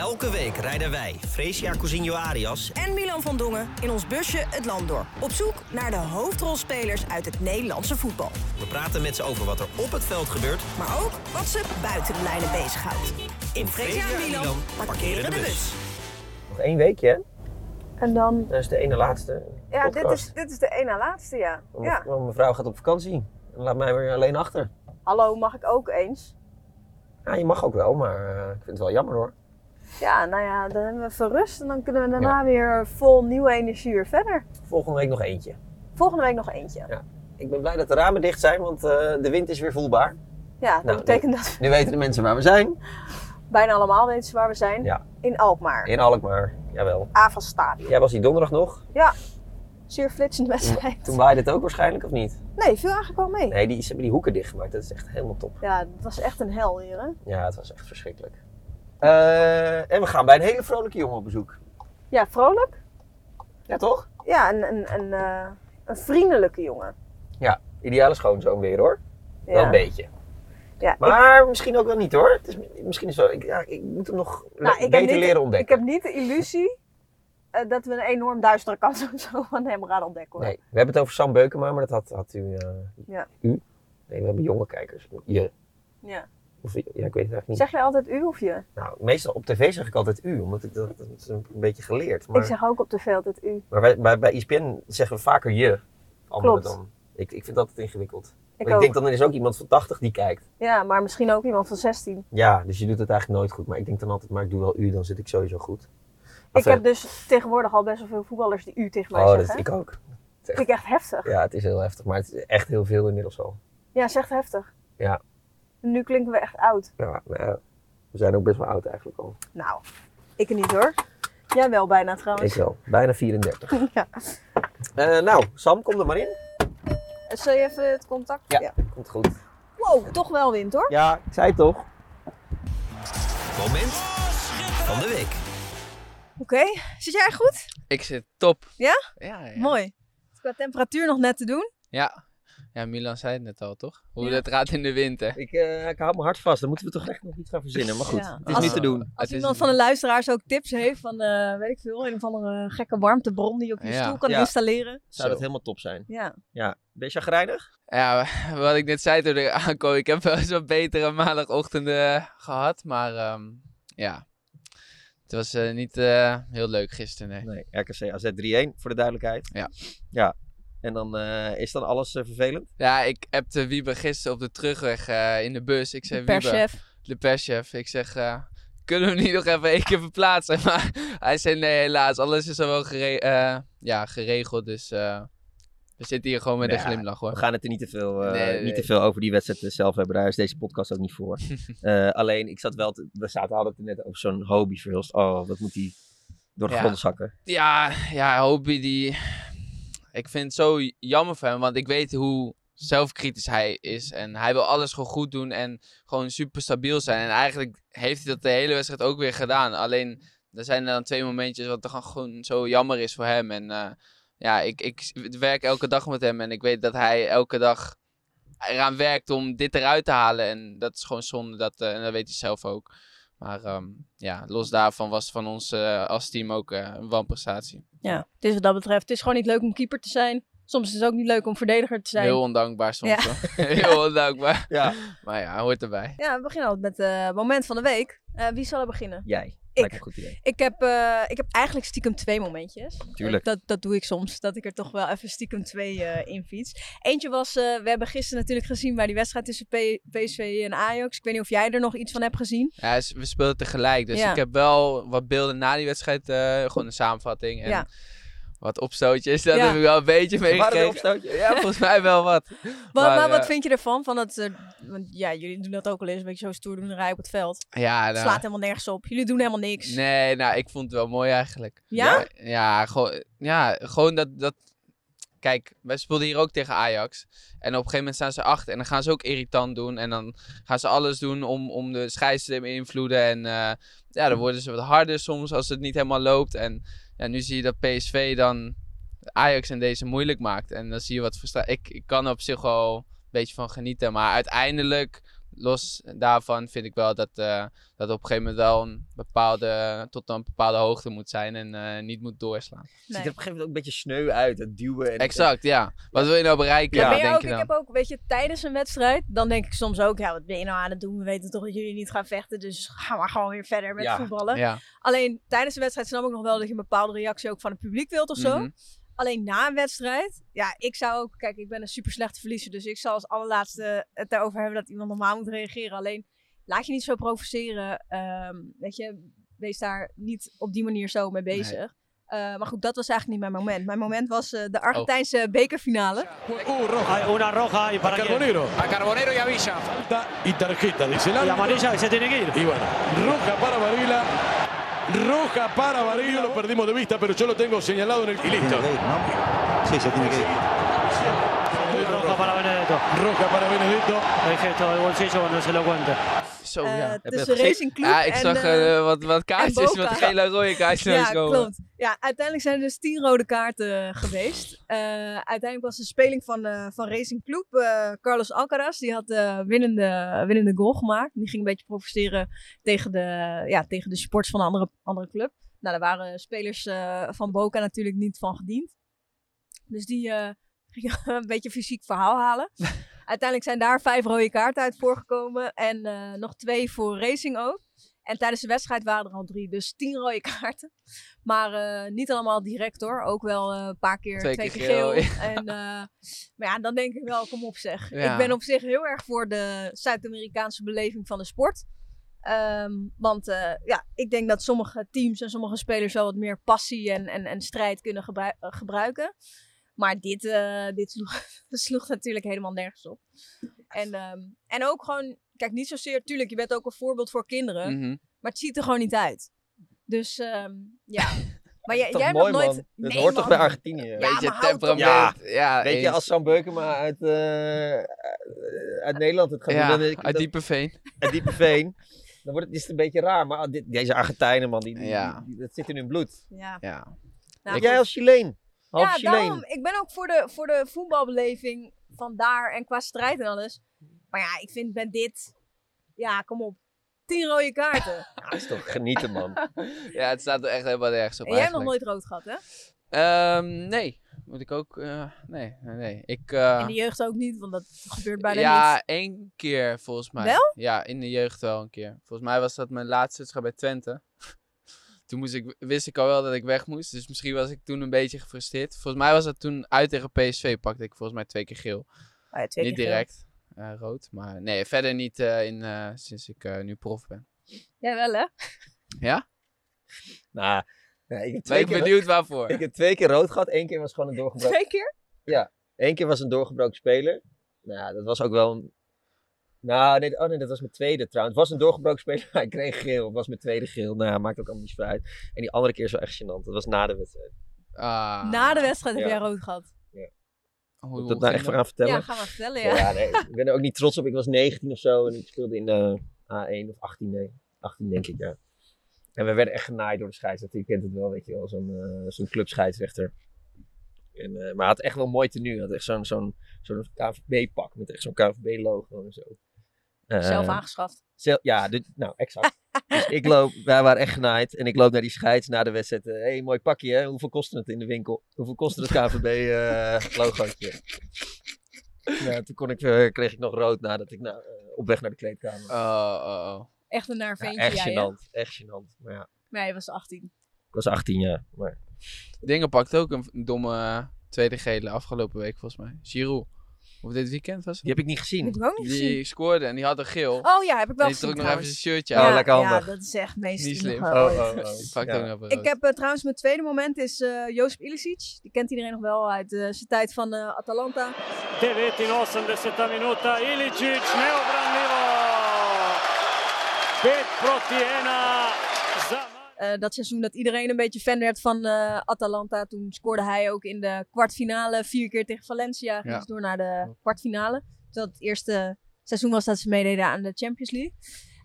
Elke week rijden wij, Fresia Cousinho Arias, en Milan van Dongen in ons busje het land door. Op zoek naar de hoofdrolspelers uit het Nederlandse voetbal. we praten met ze over wat er op het veld gebeurt. Maar ook wat ze buiten de lijnen bezighoudt. In Fresia en Milan parkeren de bus. Nog één weekje, hè? En dan, Dat is de ene laatste ja, dit podcast. is, dit is de ene laatste, ja. Want ja. want mijn vrouw gaat op vakantie. En laat mij weer alleen achter. Hallo, mag ik ook eens? Ja, je mag ook wel, maar eh, ik vind het wel jammer hoor. Ja, nou ja, dan hebben we even rust en dan kunnen we daarna weer vol nieuwe energie weer verder. Volgende week nog eentje. Volgende week nog eentje. Ja. Ik ben blij dat de ramen dicht zijn, want eh, de wind is weer voelbaar. Ja, dat Nou, betekent dat Nu weten de mensen waar we zijn. bijna allemaal weten ze waar we zijn. Ja. In Alkmaar. In Alkmaar, jawel. AVA Stadion. Jij was die donderdag nog. Ja, zeer flitsende wedstrijd. Toen waaide het ook waarschijnlijk, of niet? Nee, viel eigenlijk wel mee. Nee, die, ze hebben die hoeken dichtgemaakt. Dat is echt helemaal top. Ja, het was echt een hel hier, hè? Ja, het was echt verschrikkelijk. Eh, en we gaan bij een hele vrolijke jongen op bezoek. Ja, vrolijk. Ja, toch? Ja, een, een, een, eh, een vriendelijke jongen. Ja, ideale schoonzoon weer hoor. Ja. Wel een beetje. Ja, ik- Maar misschien ook wel niet hoor. Het is, misschien is wel, ik, ja, ik moet hem nog le- Nou, ik heb beter niet- leren Ik ontdekken. heb niet de illusie eh, dat we een enorm duistere kant zo van hem gaan ontdekken hoor. Nee, we hebben het over Sam Beukema, maar dat had, had u. Ja. U? Nee, we hebben jonge kijkers. Je. Ja. Of, ja, ik weet het eigenlijk niet. Zeg jij altijd u of je? Nou, meestal op tv zeg ik altijd u, omdat ik dat, dat is een beetje geleerd. Maar, Ik zeg ook op tv altijd u. maar wij, bij, bij ESPN zeggen we vaker je. Klopt. dan. Ik, ik vind dat altijd ingewikkeld. Ik ik denk dan er is ook iemand van 80 die kijkt. Ja, maar misschien ook iemand van 16. Ja, dus je doet het eigenlijk nooit goed. Maar ik denk dan altijd, maar ik doe wel u, dan zit ik sowieso goed. Ik heb dus tegenwoordig al best wel veel voetballers die u tegen mij oh, dat zeggen. ik ook. Dat vind ik echt heftig. Ja, het is heel heftig, maar het is echt heel veel inmiddels al. Ja, zegt heftig. Ja. Nu klinken we echt oud. Ja, ja, we zijn ook best wel oud eigenlijk al. Nou, ik er niet hoor. Jij wel bijna trouwens. Ik wel, bijna 34. Ja. Eh, nou, Sam, kom er maar in. Zul je even het contact? Ja. Komt goed. Wow, toch wel wind hoor. Ja, ik zei het toch. Moment van de week. Oké, zit jij goed? Ik zit top. Ja? Ja, ja. Mooi. Qua temperatuur nog net te doen. Ja. Ja, Milan zei het net al, toch? Hoe Ja. dat gaat in de winter. Ik, eh, ik hou mijn hart vast. Dan moeten we toch echt nog iets gaan verzinnen. Maar goed, Ja. het is Als- niet te doen. Als Het is iemand van de luisteraars ook tips heeft van, eh, weet ik veel, een of andere gekke warmtebron die je op je Ja. stoel kan Ja. installeren. Zou dat helemaal top zijn. Ja. Ja, ben je chagrijnig? Ja, wat ik net zei toen ik aankwam, ik heb wel eens wat betere maandagochtenden gehad. Maar ehm, ja, het was eh, niet eh, heel leuk gisteren, nee. Nee, RKC AZ 3-1 voor de duidelijkheid. Ja. Ja. En dan eh, is dan alles eh, vervelend? Ja, ik appte Wiebe gisteren op de terugweg eh, in de bus. Ik zei, Per Wiebe, chef. de perschef, ik zeg, eh, kunnen we hem niet nog even één keer verplaatsen? Maar hij zei, nee, helaas, alles is al wel gere- eh, ja, geregeld. Dus eh, we zitten hier gewoon met Ja, een glimlach, hoor. We gaan het er niet te veel, eh, Nee, nee, niet te nee. veel over die wedstrijd zelf hebben. Daar is deze podcast ook niet voor. Eh, alleen, ik zat wel te, we zaten hadden het er net over zo'n hobby verhulst. Oh, wat moet die door de Ja. grond zakken. Ja, ja, Hobie die... Ik vind het zo jammer voor hem, want ik weet hoe zelfkritisch hij is. En hij wil alles gewoon goed doen en gewoon super stabiel zijn. En eigenlijk heeft hij dat de hele wedstrijd ook weer gedaan. Alleen, er zijn er dan twee momentjes wat er gewoon zo jammer is voor hem. En eh, ja, ik, ik werk elke dag met hem en ik weet dat hij elke dag eraan werkt om dit eruit te halen. En dat is gewoon zonde, dat, eh, en dat weet hij zelf ook. Maar ehm, ja, los daarvan was van ons eh, als team ook eh, een wanprestatie. Ja, het is wat dat betreft. Het is gewoon niet leuk om keeper te zijn. Soms is het ook niet leuk om verdediger te zijn. Heel ondankbaar soms. Ja. Heel ondankbaar. Ja. Maar ja, hoort erbij. Ja, we beginnen altijd met het moment van de week. Eh, wie zal er beginnen? Jij. Ik. Goed idee. Ik heb, eh, ik heb eigenlijk stiekem twee momentjes. Tuurlijk. Dat, dat doe ik soms, dat ik er toch wel even stiekem twee eh in fiets. Eentje was, eh, we hebben gisteren natuurlijk gezien bij die wedstrijd tussen P- PSV en Ajax. Ik weet niet of jij er nog iets van hebt gezien. Ja, we speelden tegelijk. Dus Ja. ik heb wel wat beelden na die wedstrijd. gewoon een samenvatting. En Ja. Wat opstootjes. Dat Ja. heb ik wel een beetje meegekregen. Ja, volgens mij wel wat. Wat, Maar, maar, wat eh, vind je ervan? Van dat, eh, want ja, jullie doen dat ook al eens, een beetje zo stoerdoenerij op het veld. Ja, nou, slaat helemaal nergens op. Jullie doen helemaal niks. Nee, nou, ik vond het wel mooi eigenlijk. Ja? Ja, ja, gewoon, ja, gewoon dat, dat... Kijk, wij speelden hier ook tegen Ajax. En op een gegeven moment staan ze achter. En dan gaan ze ook irritant doen. En dan gaan ze alles doen om, om de scheids te beïnvloeden. En eh, ja, dan worden ze wat harder soms als het niet helemaal loopt. En ja, nu zie je dat PSV dan Ajax en deze moeilijk maakt. En dan zie je wat frustra- ik, ik kan er op zich wel een beetje van genieten. Maar uiteindelijk los daarvan vind ik wel dat, eh, dat op een gegeven moment wel een bepaalde, tot een bepaalde hoogte moet zijn en eh, niet moet doorslaan. Het ziet er Nee. op een gegeven moment ook een beetje sneu uit. Het duwen en Exact, ja. Wat wil je nou bereiken, Ja, ben je denk ook, je ik dan? heb ook, weet je, tijdens een wedstrijd, dan denk ik soms ook, ja, wat ben je nou aan het doen? We weten toch dat jullie niet gaan vechten, dus ga maar gewoon weer verder met Ja. voetballen. Ja. Alleen tijdens de wedstrijd snap ik nog wel dat je een bepaalde reactie ook van het publiek wilt of zo. Mhm. Alleen na een wedstrijd, ja, ik zou ook, kijk, ik ben een super slechte verliezer, dus ik zal als allerlaatste het erover hebben dat iemand normaal moet reageren. Alleen laat je niet zo provoceren, ehm, weet je, wees daar niet op die manier zo mee bezig. Eh, maar goed, dat was eigenlijk niet mijn moment. Mijn moment was eh, de Argentijnse bekerfinale. Uh, roja. Una roja y para? Carbonero. A Carbonero y a Villa. Falta y tarjeta, dice Y amarilla que se tiene que ir. Y bueno, roja para Varela. Roja para Varela, lo perdimos de vista, pero yo lo tengo señalado en el. Y listo. Sí, se tiene que ir. Roja para Benedetto. Roja para Benedetto. El gesto del bolsillo cuando se lo cuente. Zo, Eh, ja. Tussen? Racing Club Ja, ik en, zag eh, eh, wat, wat kaartjes met gele rode kaartjes Ja, langskomen. klopt. Ja, uiteindelijk zijn er dus tien rode kaarten geweest. Eh, uiteindelijk was de speling van, eh, van Racing Club. eh, Carlos Alcaraz, die had de winnende, winnende goal gemaakt. Die ging een beetje provoceren tegen de, ja, tegen de supporters van een andere, andere club. Nou, daar waren spelers eh, van Boca natuurlijk niet van gediend. Dus die eh, een beetje fysiek verhaal halen. Uiteindelijk zijn daar vijf rode kaarten uit voorgekomen. En eh, nog twee voor Racing ook. En tijdens de wedstrijd waren er al drie. Dus tien rode kaarten. Maar eh, niet allemaal direct hoor. Ook wel eh, een paar keer Twee twee, keer geel. En, maar ja, dan denk ik wel, kom op zeg. Ja. Ik ben op zich heel erg voor de Zuid-Amerikaanse beleving van de sport. Ehm, want ja, ik denk dat sommige teams en sommige spelers wel wat meer passie en, en, en strijd kunnen gebru- gebruiken. Maar dit, eh, dit sloeg, sloeg natuurlijk helemaal nergens op. En, ehm, en ook gewoon, kijk, niet zozeer, tuurlijk, je bent ook een voorbeeld voor kinderen. Mhm. Maar het ziet er gewoon niet uit. Dus ehm, ja. Maar jij, jij hebt mooi, nooit... man. Dat Nee, hoort toch bij Argentinië? Ja, Beetje temperament. Ja, Weet je, als Sam Beukema uit, eh, uit Nederland het gaat ja, doen, dan, ik, uit uit Diepeveen, dan wordt het, is het een beetje raar. Maar dit, deze Argentijnen, man, die, die, Ja. die- dat zit in hun bloed. Ja. Ja. Nou, jij als Chileen? Half ja, Chileen. daarom. Ik ben ook voor de, voor de voetbalbeleving van daar en qua strijd en alles. Maar ja, ik vind bij dit... Ja, kom op. Tien rode kaarten. Ja, dat is toch genieten, man. ja, het staat er echt helemaal nergens op en jij hebt nog nooit rood gehad, hè? Ehm, nee. Moet ik ook... eh, nee, nee. Ik... eh, In de jeugd ook niet, want dat gebeurt bijna ja, niet. één keer volgens mij. Wel? Ja, in de jeugd wel een keer. Volgens mij was dat mijn laatste wedstrijd bij Twente. Toen moest ik, wist ik al wel dat ik weg moest. Dus misschien was ik toen een beetje gefrustreerd. Volgens mij was dat toen uit tegen PSV. Pakte ik volgens mij twee keer geel. Oh ja, twee niet keer direct eh, rood. Maar nee, verder niet eh, in, eh, sinds ik eh, nu prof ben. Jij wel, hè? Ja? Nou, ja, ik, heb Ben ik benieuwd waarvoor. ik heb twee keer rood gehad. Eén keer was gewoon een doorgebroken... Twee keer? Eén keer was een doorgebroken speler. Nou, ja, dat was ook wel een... Nou, nee, oh nee, dat was mijn tweede trouwens. Het was een doorgebroken speler, maar ik kreeg geel. Het was mijn tweede geel. Nou, ja, maakt ook allemaal niet zo uit. En die andere keer is wel echt gênant. Dat was na de wedstrijd. Ah, Na de wedstrijd heb jij rood gehad. hoe- Moet ik dat nou echt voor gaan vertellen? Ja, ga maar vertellen, ja. Ja, nee, ik ben er ook niet trots op. Ik was 19 of zo en ik speelde in de A1 of 18, nee. 18 denk ik, ja. En we werden echt genaaid door de scheidsrechter. Je kent het wel, weet je wel, zo'n zo'n clubscheidsrechter. En, eh, maar hij had echt wel een mooi tenue. Hij had echt zo'n zo'n zo'n KNVB-pak met echt zo'n KNVB-logo en zo. Eh, Zelf aangeschaft. Zel- ja, dit, nou, exact. dus ik loop, wij waren echt genaaid. En ik loop naar die scheids na de wedstrijd. Hé, hey, mooi pakje hè. Hoeveel kostte het in de winkel? Hoeveel kostte het KVB-logootje? nou, toen kon ik, eh, kreeg ik nog rood nadat ik nou, eh, op weg naar de kleedkamer. Oh, oh, oh. Echt een naar Ja, echt jij, hè? gênant, echt gênant. Maar ja, Nee, je was 18. ik was 18 jaar. Maar Dingen pakt ook een domme eh, tweede gele afgelopen week volgens mij. Giroud. Of dit weekend was? Die heb ik niet gezien. Die scoorde en die had een geel. Oh ja, heb ik wel gezien Die trok nog even zijn shirtje aan. Oh, lekker handig. Ja, dat is echt meestal Niet slim. Oh, oh, oh. Ja. Nou ik heb eh, trouwens mijn tweede moment is eh, uh, Josip Ilicic. Die kent iedereen nog wel uit uh, zijn tijd van Atalanta. 89 minuta Ilicic neobranljivo. 5 proti 1. Eh, dat seizoen dat iedereen een beetje fan werd van eh, Atalanta. Toen scoorde hij ook in de kwartfinale vier keer tegen Valencia. Ging door naar de kwartfinale. Terwijl het eerste seizoen was dat ze meededen aan de Champions League.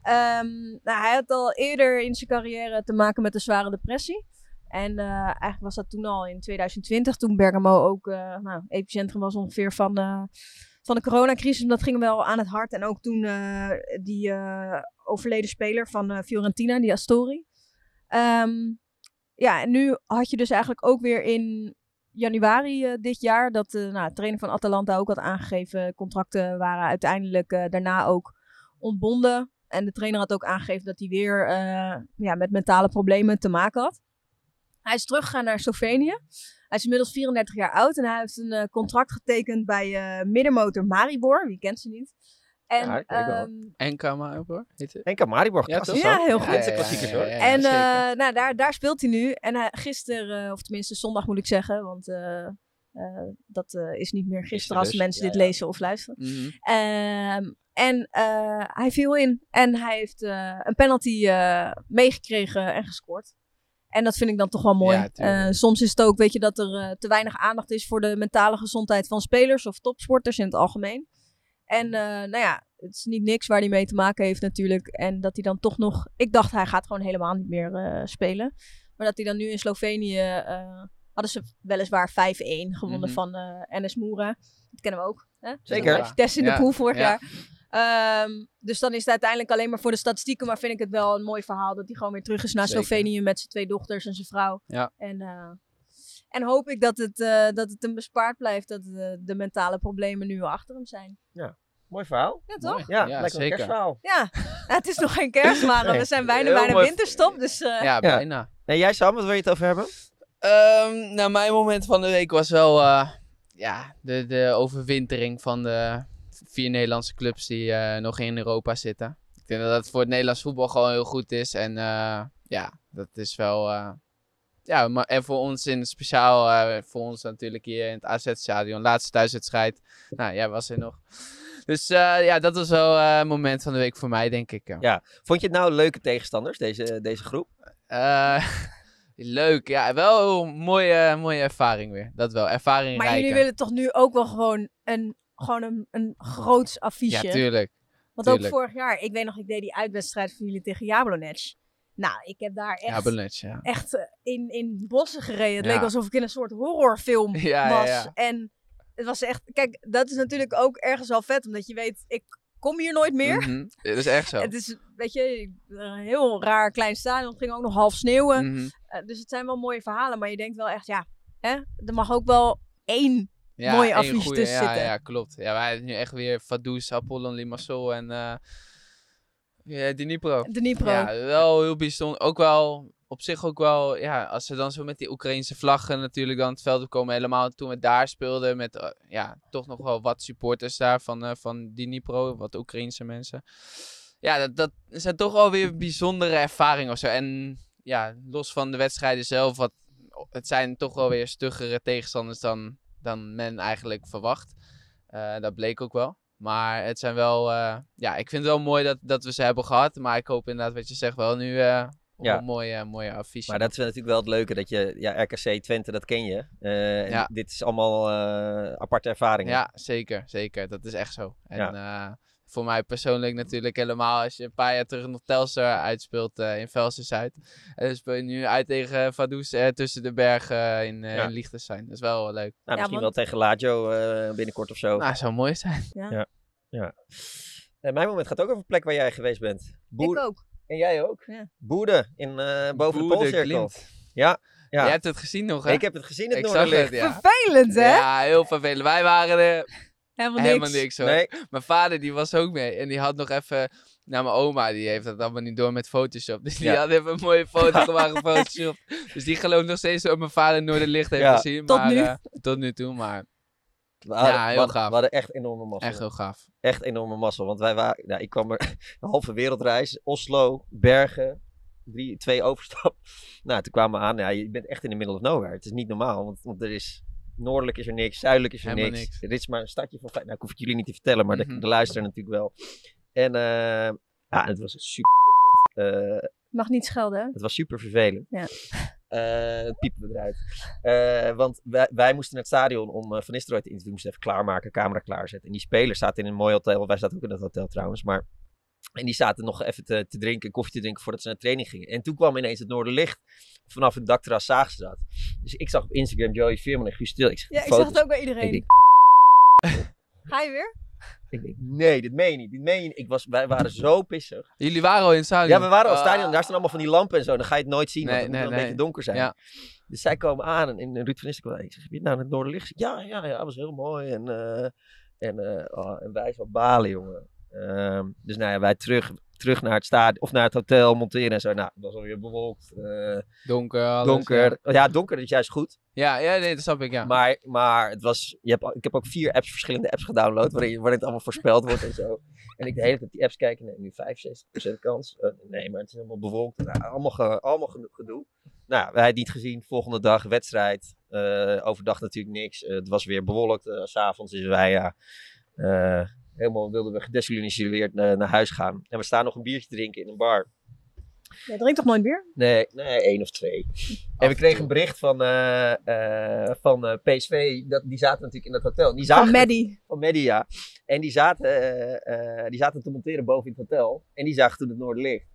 Ehm, nou, hij had al eerder in zijn carrière te maken met een zware depressie. En eh, eigenlijk was dat toen al in 2020, toen Bergamo ook nou, epicentrum was ongeveer van, van de coronacrisis. Dat ging wel aan het hart. En ook toen die overleden speler van Fiorentina, die Astori. Ehm, ja, en nu had je dus eigenlijk ook weer in januari eh, dit jaar dat de nou, trainer van Atalanta ook had aangegeven. Contracten waren uiteindelijk eh, daarna ook ontbonden. En de trainer had ook aangegeven dat hij weer eh, ja, met mentale problemen te maken had. Hij is teruggegaan naar Slovenië. Hij is inmiddels 34 jaar oud en hij heeft een eh, contract getekend bij eh, middenmotor Maribor. Wie kent ze niet? En, Ja, ehm, Enka Maribor, heet het? Enka Maribor, Ja, toch? Ja, heel goed. Zijn klassiekers hoor. en eh, nou, daar, daar speelt hij nu. En hij, gisteren, eh, of tenminste zondag moet ik zeggen, want eh, eh, dat eh, is niet meer gisteren als dus. mensen Ja, dit ja. lezen of luisteren. Mhm. Ehm, en eh, hij viel in en hij heeft eh, een penalty eh, meegekregen en gescoord. En dat vind ik dan toch wel mooi. Ja. Eh, soms is het ook, weet je, dat er eh, te weinig aandacht is voor de mentale gezondheid van spelers of topsporters in het algemeen. En eh, nou ja, het is niet niks waar hij mee te maken heeft natuurlijk. En dat hij dan toch nog... Ik dacht hij gaat gewoon helemaal niet meer eh, spelen. Maar dat hij dan nu in Slovenië... eh, hadden ze weliswaar 5-1 gewonnen Mhm. van eh NS Moera. Dat kennen we ook. Hè? Zeker. Dat Test in de Ja, pool vorig ja. jaar. Ehm, dus dan is het uiteindelijk alleen maar voor de statistieken. Maar vind ik het wel een mooi verhaal dat hij gewoon weer terug is naar Zeker. Slovenië met zijn twee dochters en zijn vrouw. Ja. En, eh, en hoop ik dat het, eh, dat het hem bespaard blijft. Dat de, de mentale problemen nu achter hem zijn. Mooi verhaal. Ja, toch? Mooi. Ja, een zeker. kerstverhaal. Ja, het is nog geen kerst, maar Nee. we zijn bijna bij de winterstop. Dus eh, Ja, bijna. En jij Sam, wat wil je het over hebben? Ehm, nou, mijn moment van de week was wel eh, ja, de, de overwintering van de vier Nederlandse clubs die eh, nog in Europa zitten. Ik denk dat dat voor het Nederlands voetbal gewoon heel goed is. En eh, ja, dat is wel. Ja, maar en voor ons in speciaal, eh, voor ons natuurlijk hier in het AZ-stadion, laatste thuiswedstrijd. Nou, jij was er nog. Dus eh, ja, dat was wel eh, een moment van de week voor mij, denk ik. ja. Vond je het nou leuke tegenstanders, deze, deze groep? Eh, leuk, ja, wel een mooie, mooie ervaring weer. Dat wel, ervaring maar jullie willen toch nu ook wel gewoon een, gewoon een, een groots affiche? Ja, tuurlijk. Want ook vorig jaar, ik weet nog, ik deed die uitwedstrijd van jullie tegen Jablonec. Nou, ik heb daar echt, Ja, Benet, ja. echt eh, in, in bossen gereden. Het Ja. leek alsof ik in een soort horrorfilm was. En het was echt, kijk, dat is natuurlijk ook ergens wel vet, omdat je weet, ik kom hier nooit meer. Dat is echt zo. Het is, weet je, een heel raar klein stadion. Het ging ook nog half sneeuwen. Mhm. Eh, dus het zijn wel mooie verhalen. Maar je denkt wel echt, ja, hè, er mag ook wel één. Mooie goeie, tussen ja, zitten. Ja, klopt. Ja, wij hebben nu echt weer Vaduz, Apollon Limassol en eh ja, Dnipro. Dnipro. Ja, wel heel bijzonder. Ook wel, op zich ook wel, ja, als ze dan zo met die Oekraïnse vlaggen natuurlijk dan het veld op komen. Helemaal toen we daar speelden met, eh, ja, toch nog wel wat supporters daar van, eh van Dnipro, wat Oekraïnse mensen. Ja, dat, dat zijn toch wel weer bijzondere ervaringen of zo. En ja, los van de wedstrijden zelf, wat, het zijn toch wel weer stuggere tegenstanders dan, dan men eigenlijk verwacht. Eh, dat bleek ook wel. Maar het zijn wel, eh, ja, ik vind het wel mooi dat, dat we ze hebben gehad. Maar ik hoop inderdaad wat je zegt wel nu eh op Ja. een mooie, mooie affiche. Maar dat is natuurlijk wel het leuke, dat je, ja, RKC Twente, dat ken je. Eh, en Ja. Dit is allemaal aparte ervaringen. Ja, zeker, zeker. Dat is echt zo. En eh, voor mij persoonlijk natuurlijk helemaal als je een paar jaar terug nog Telstar uitspeelt eh, in Velsen-Zuid. En dan speel je nu uit tegen Vaduz eh, tussen de bergen in, eh Ja. in Liechtenstein. Dat is wel leuk. Nou, misschien want- wel tegen Lazio eh, binnenkort of zo. Nou, zou mooi zijn. En mijn moment gaat ook over een plek waar jij geweest bent. Boer- Ik ook. En jij ook? Ja. Boede, in, eh, boven de Poolcirkel. Ja, ja. Jij hebt het gezien nog, hè? Ik heb het gezien, het Ik zag Noorderlicht. het, ja. Vervelend, hè? Ja, heel vervelend. Wij waren er Helemaal niks. helemaal niks hoor. Nee, Mijn vader die was ook mee. En die had nog even... Nou, mijn oma die heeft dat allemaal niet door met Photoshop. Dus die Ja. had even een mooie foto gemaakt op Photoshop. Dus die gelooft nog steeds dat mijn vader Noorderlicht heeft Ja. gezien. Tot maar, nu. eh, tot nu toe, maar we hadden, Ja, heel we hadden- gaaf. We hadden echt enorme massa. echt heel gaaf. Echt enorme massa. Want wij waren, nou, ik kwam er een halve wereldreis. Oslo, Bergen, drie, twee overstap. Nou, toen kwamen we aan. Ja, je bent echt in de middle of nowhere. Het is niet normaal. Want, want er is, noordelijk is er niks, zuidelijk is er Helemaal niks. niks. Er is maar een stadje van, vijf- nou, ik hoef het jullie niet te vertellen, maar Mhm. de, de luisteren natuurlijk wel. En eh, ja, het was super. eh, Mag niet schelden, het was super vervelend. Ja. Eh, het piepen we eruit. Eh, want wij, wij moesten naar het stadion om eh, Van Nistelrooy te interviewen. Moesten even klaarmaken, camera klaarzetten. En die spelers zaten in een mooi hotel. Wij zaten ook in dat hotel trouwens. Maar... En die zaten nog even te, te drinken, koffie te drinken voordat ze naar training gingen. En toen kwam ineens het Noorderlicht vanaf het dakterras zagen ze dat. Dus ik zag op Instagram Joey Veerman en Guus Stil. Ik zeg, Ja, ik foto's. zag het ook bij iedereen. Ik denk, Ga je weer? Ik denk, nee, dit meen je niet. Dit meen je niet. Ik was, wij waren zo pissig. Jullie waren al in het stadion. Ja, we waren al in het Ah. stadion. Daar staan allemaal van die lampen en zo. Dan ga je het nooit zien, Nee, want het nee, moet een beetje donker zijn. Ja. Dus zij komen aan en, en Ruud van Nistelrooy kwam. Ik zeg, heb je het nou het Noorderlicht? gezien?" Ja, ja, ja, dat was heel mooi. En, eh, en, eh, oh, en wij zo balen, jongen. Ehm, dus nou ja, wij terug, terug naar het stadion, of naar het hotel monteren en zo. Nou, het was alweer bewolkt. eh, Donker, alles, donker. Ja. Ja. donker is juist goed. Ja, ja, nee, dat snap ik, ja. Maar, maar het was, je hebt, ik heb ook vier apps, verschillende apps gedownload, waarin, waarin het allemaal voorspeld wordt en zo. En ik de hele tijd op die apps kijken, nee, nu 65% kans. Eh, nee, maar het is helemaal bewolkt. Nou, allemaal, ge- allemaal genoeg gedoe. Nou, wij het niet gezien. Volgende dag wedstrijd. Eh, overdag natuurlijk niks. Het was weer bewolkt. S S'avonds is wij ja, helemaal wilden we gedesillusioneerd naar, naar huis gaan. En we staan nog een biertje drinken in een bar. Jij drinkt toch nooit bier? Nee, nee, één of twee. En we kregen een bericht van, eh, eh, van eh, PSV. Dat, die zaten natuurlijk in dat hotel. Die zagen Van Maddie. van Media. En die zaten, eh, eh, die zaten te monteren boven in het hotel. En die zagen toen het Noorderlicht.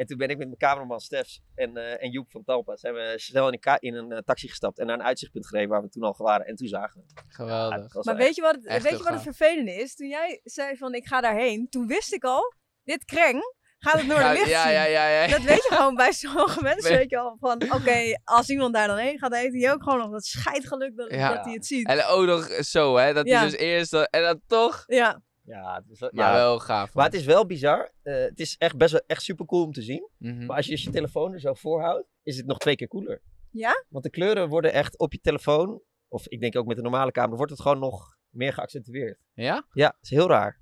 En toen ben ik met mijn cameraman Stefs en, eh, en Joep van Talpa zijn we snel in een, ka- in een eh, taxi gestapt en naar een uitzichtpunt gereden waar we toen al waren. En toen zagen we. het. Geweldig. Ja, Maar weet je wat, het- weet je wat het vervelende is? Toen jij zei van ik ga daarheen, toen wist ik al, dit kreng gaat het Noorderlicht ja, zien. ja, ja, ja. Dat weet je gewoon bij sommige mensen, weet je al, van oké, als iemand daar dan heen gaat, heeft hij ook gewoon nog dat scheidgeluk dat, Ja. dat hij het ziet. En ook nog zo, hè, dat Ja. hij dus eerst, dan- en dan toch, Ja, Ja, het is wel, maar ja. wel gaaf. Maar het is wel bizar. Eh, het is echt best wel echt super cool om te zien. Mhm. Maar als je dus je telefoon er zo voorhoudt, is het nog twee keer cooler. Ja? Want de kleuren worden echt op je telefoon, of ik denk ook met de normale camera, wordt het gewoon nog meer geaccentueerd. Ja? Ja, het is heel raar.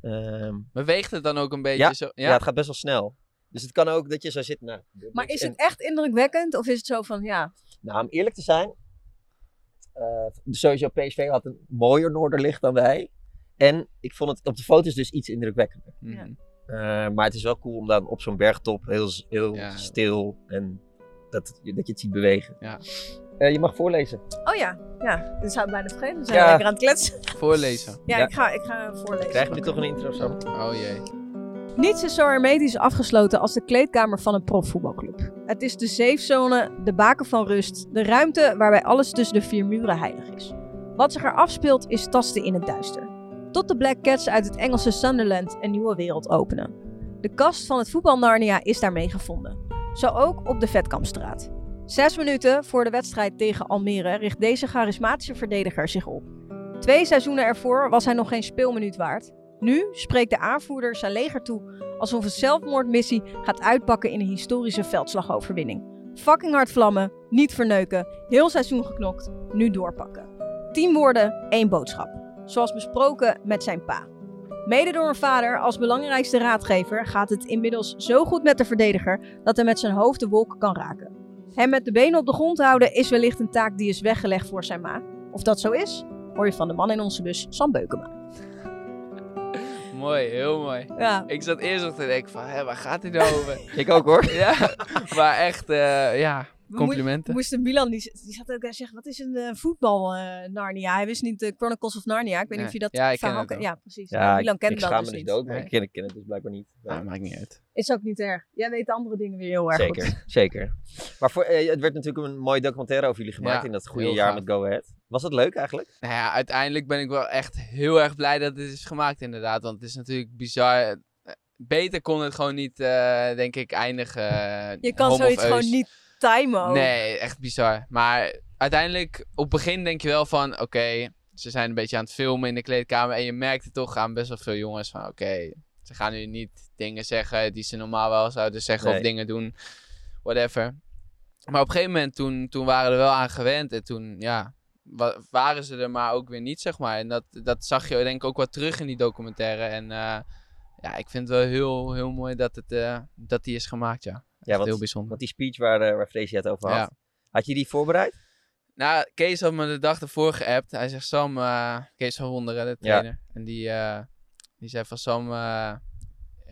Ehm, Beweegt het dan ook een beetje Ja, zo? ja. het gaat best wel snel. Dus het kan ook dat je zo zit. Nou, maar is En- het echt indrukwekkend of is het zo van ja, Nou, om eerlijk te zijn, eh, sowieso PSV had een mooier Noorderlicht dan wij. En ik vond het op de foto's dus iets indrukwekkender. Mhm. Ja. Eh, maar het is wel cool om dan op zo'n bergtop heel, heel Ja. stil en dat, dat je het ziet bewegen. Ja. Eh, je mag voorlezen. oh ja, ja, dat zou bijna vergeten. We zijn Ja. lekker aan het kletsen. Voorlezen. Ja, Ja. Ik, ga, ik ga voorlezen. Krijgen we nu toch een intro, Sam? Oh jee. Niets is zo hermetisch afgesloten als de kleedkamer van een profvoetbalclub. Het is de safezone, de baken van rust, de ruimte waarbij alles tussen de vier muren heilig is. Wat zich er afspeelt is tasten in het duister. Tot de Black Cats uit het Engelse Sunderland een nieuwe wereld openen. De kast van het voetbal Narnia is daarmee gevonden. Zo ook op de Vetkampstraat. Zes minuten voor de wedstrijd tegen Almere richt deze charismatische verdediger zich op. Twee seizoenen ervoor was hij nog geen speelminuut waard. Nu spreekt de aanvoerder zijn leger toe alsof een zelfmoordmissie gaat uitpakken in een historische veldslagoverwinning. Fucking hard vlammen, niet verneuken, heel seizoen geknokt, nu doorpakken. Tien woorden, één boodschap. Zoals besproken met zijn pa. Mede door een vader als belangrijkste raadgever gaat het inmiddels zo goed met de verdediger dat hij met zijn hoofd de wolken kan raken. Hem met de benen op de grond houden is wellicht een taak die is weggelegd voor zijn ma. Of dat zo is, hoor je van de man in onze bus, Sam Beukema. Mooi, heel mooi. Ja, Ik zat eerst nog te denken van, hé, waar gaat hij nou over? Ik ook hoor. ja, maar echt, eh, ja, We complimenten. moesten Milan, die, die zat ook daar zeggen, wat is een eh, voetbal eh, Narnia? Hij wist niet de Chronicles of Narnia. Ik weet niet Nee. of je dat Ja, ik ken verhaal. Ja, precies. Ja, Ja, Milan kent ik dat dus me niet dood, maar Nee. ik ken, ik ken het dus blijkbaar niet. Ja, maakt niet uit. Is ook niet erg. Jij weet de andere dingen weer heel erg goed. Zeker, zeker. Maar voor, eh, het werd natuurlijk een mooie documentaire over jullie gemaakt Ja, in dat goede jaar gaaf. met Go Ahead. Was dat leuk eigenlijk? Nou ja, uiteindelijk ben ik wel echt heel erg blij dat dit is gemaakt inderdaad. Want het is natuurlijk bizar. Eh, Beter kon het gewoon niet, eh, denk ik, eindigen. eh, Je kan zoiets gewoon niet Nee, echt bizar. Maar uiteindelijk, op het begin denk je wel van, oké, ze zijn een beetje aan het filmen in de kleedkamer. En je merkt het toch aan best wel veel jongens van, oké, ze gaan nu niet dingen zeggen die ze normaal wel zouden zeggen Nee. of dingen doen. Whatever. Maar op een gegeven moment, toen, toen waren we er wel aan gewend. En toen, ja, wa- waren ze er maar ook weer niet, zeg maar. En dat, dat zag je denk ik ook wel terug in die documentaire. En eh, ja, ik vind het wel heel, heel mooi dat, het, eh, dat die is gemaakt, ja. Ja, want, heel bijzonder. want die speech waar, eh, waar Freesia het over had. Ja. Had je die voorbereid? Nou, Kees had me de dag ervoor geappt. Hij zegt, Sam, eh, Kees van Wonderen, de trainer. En die, eh, die zei van, Sam,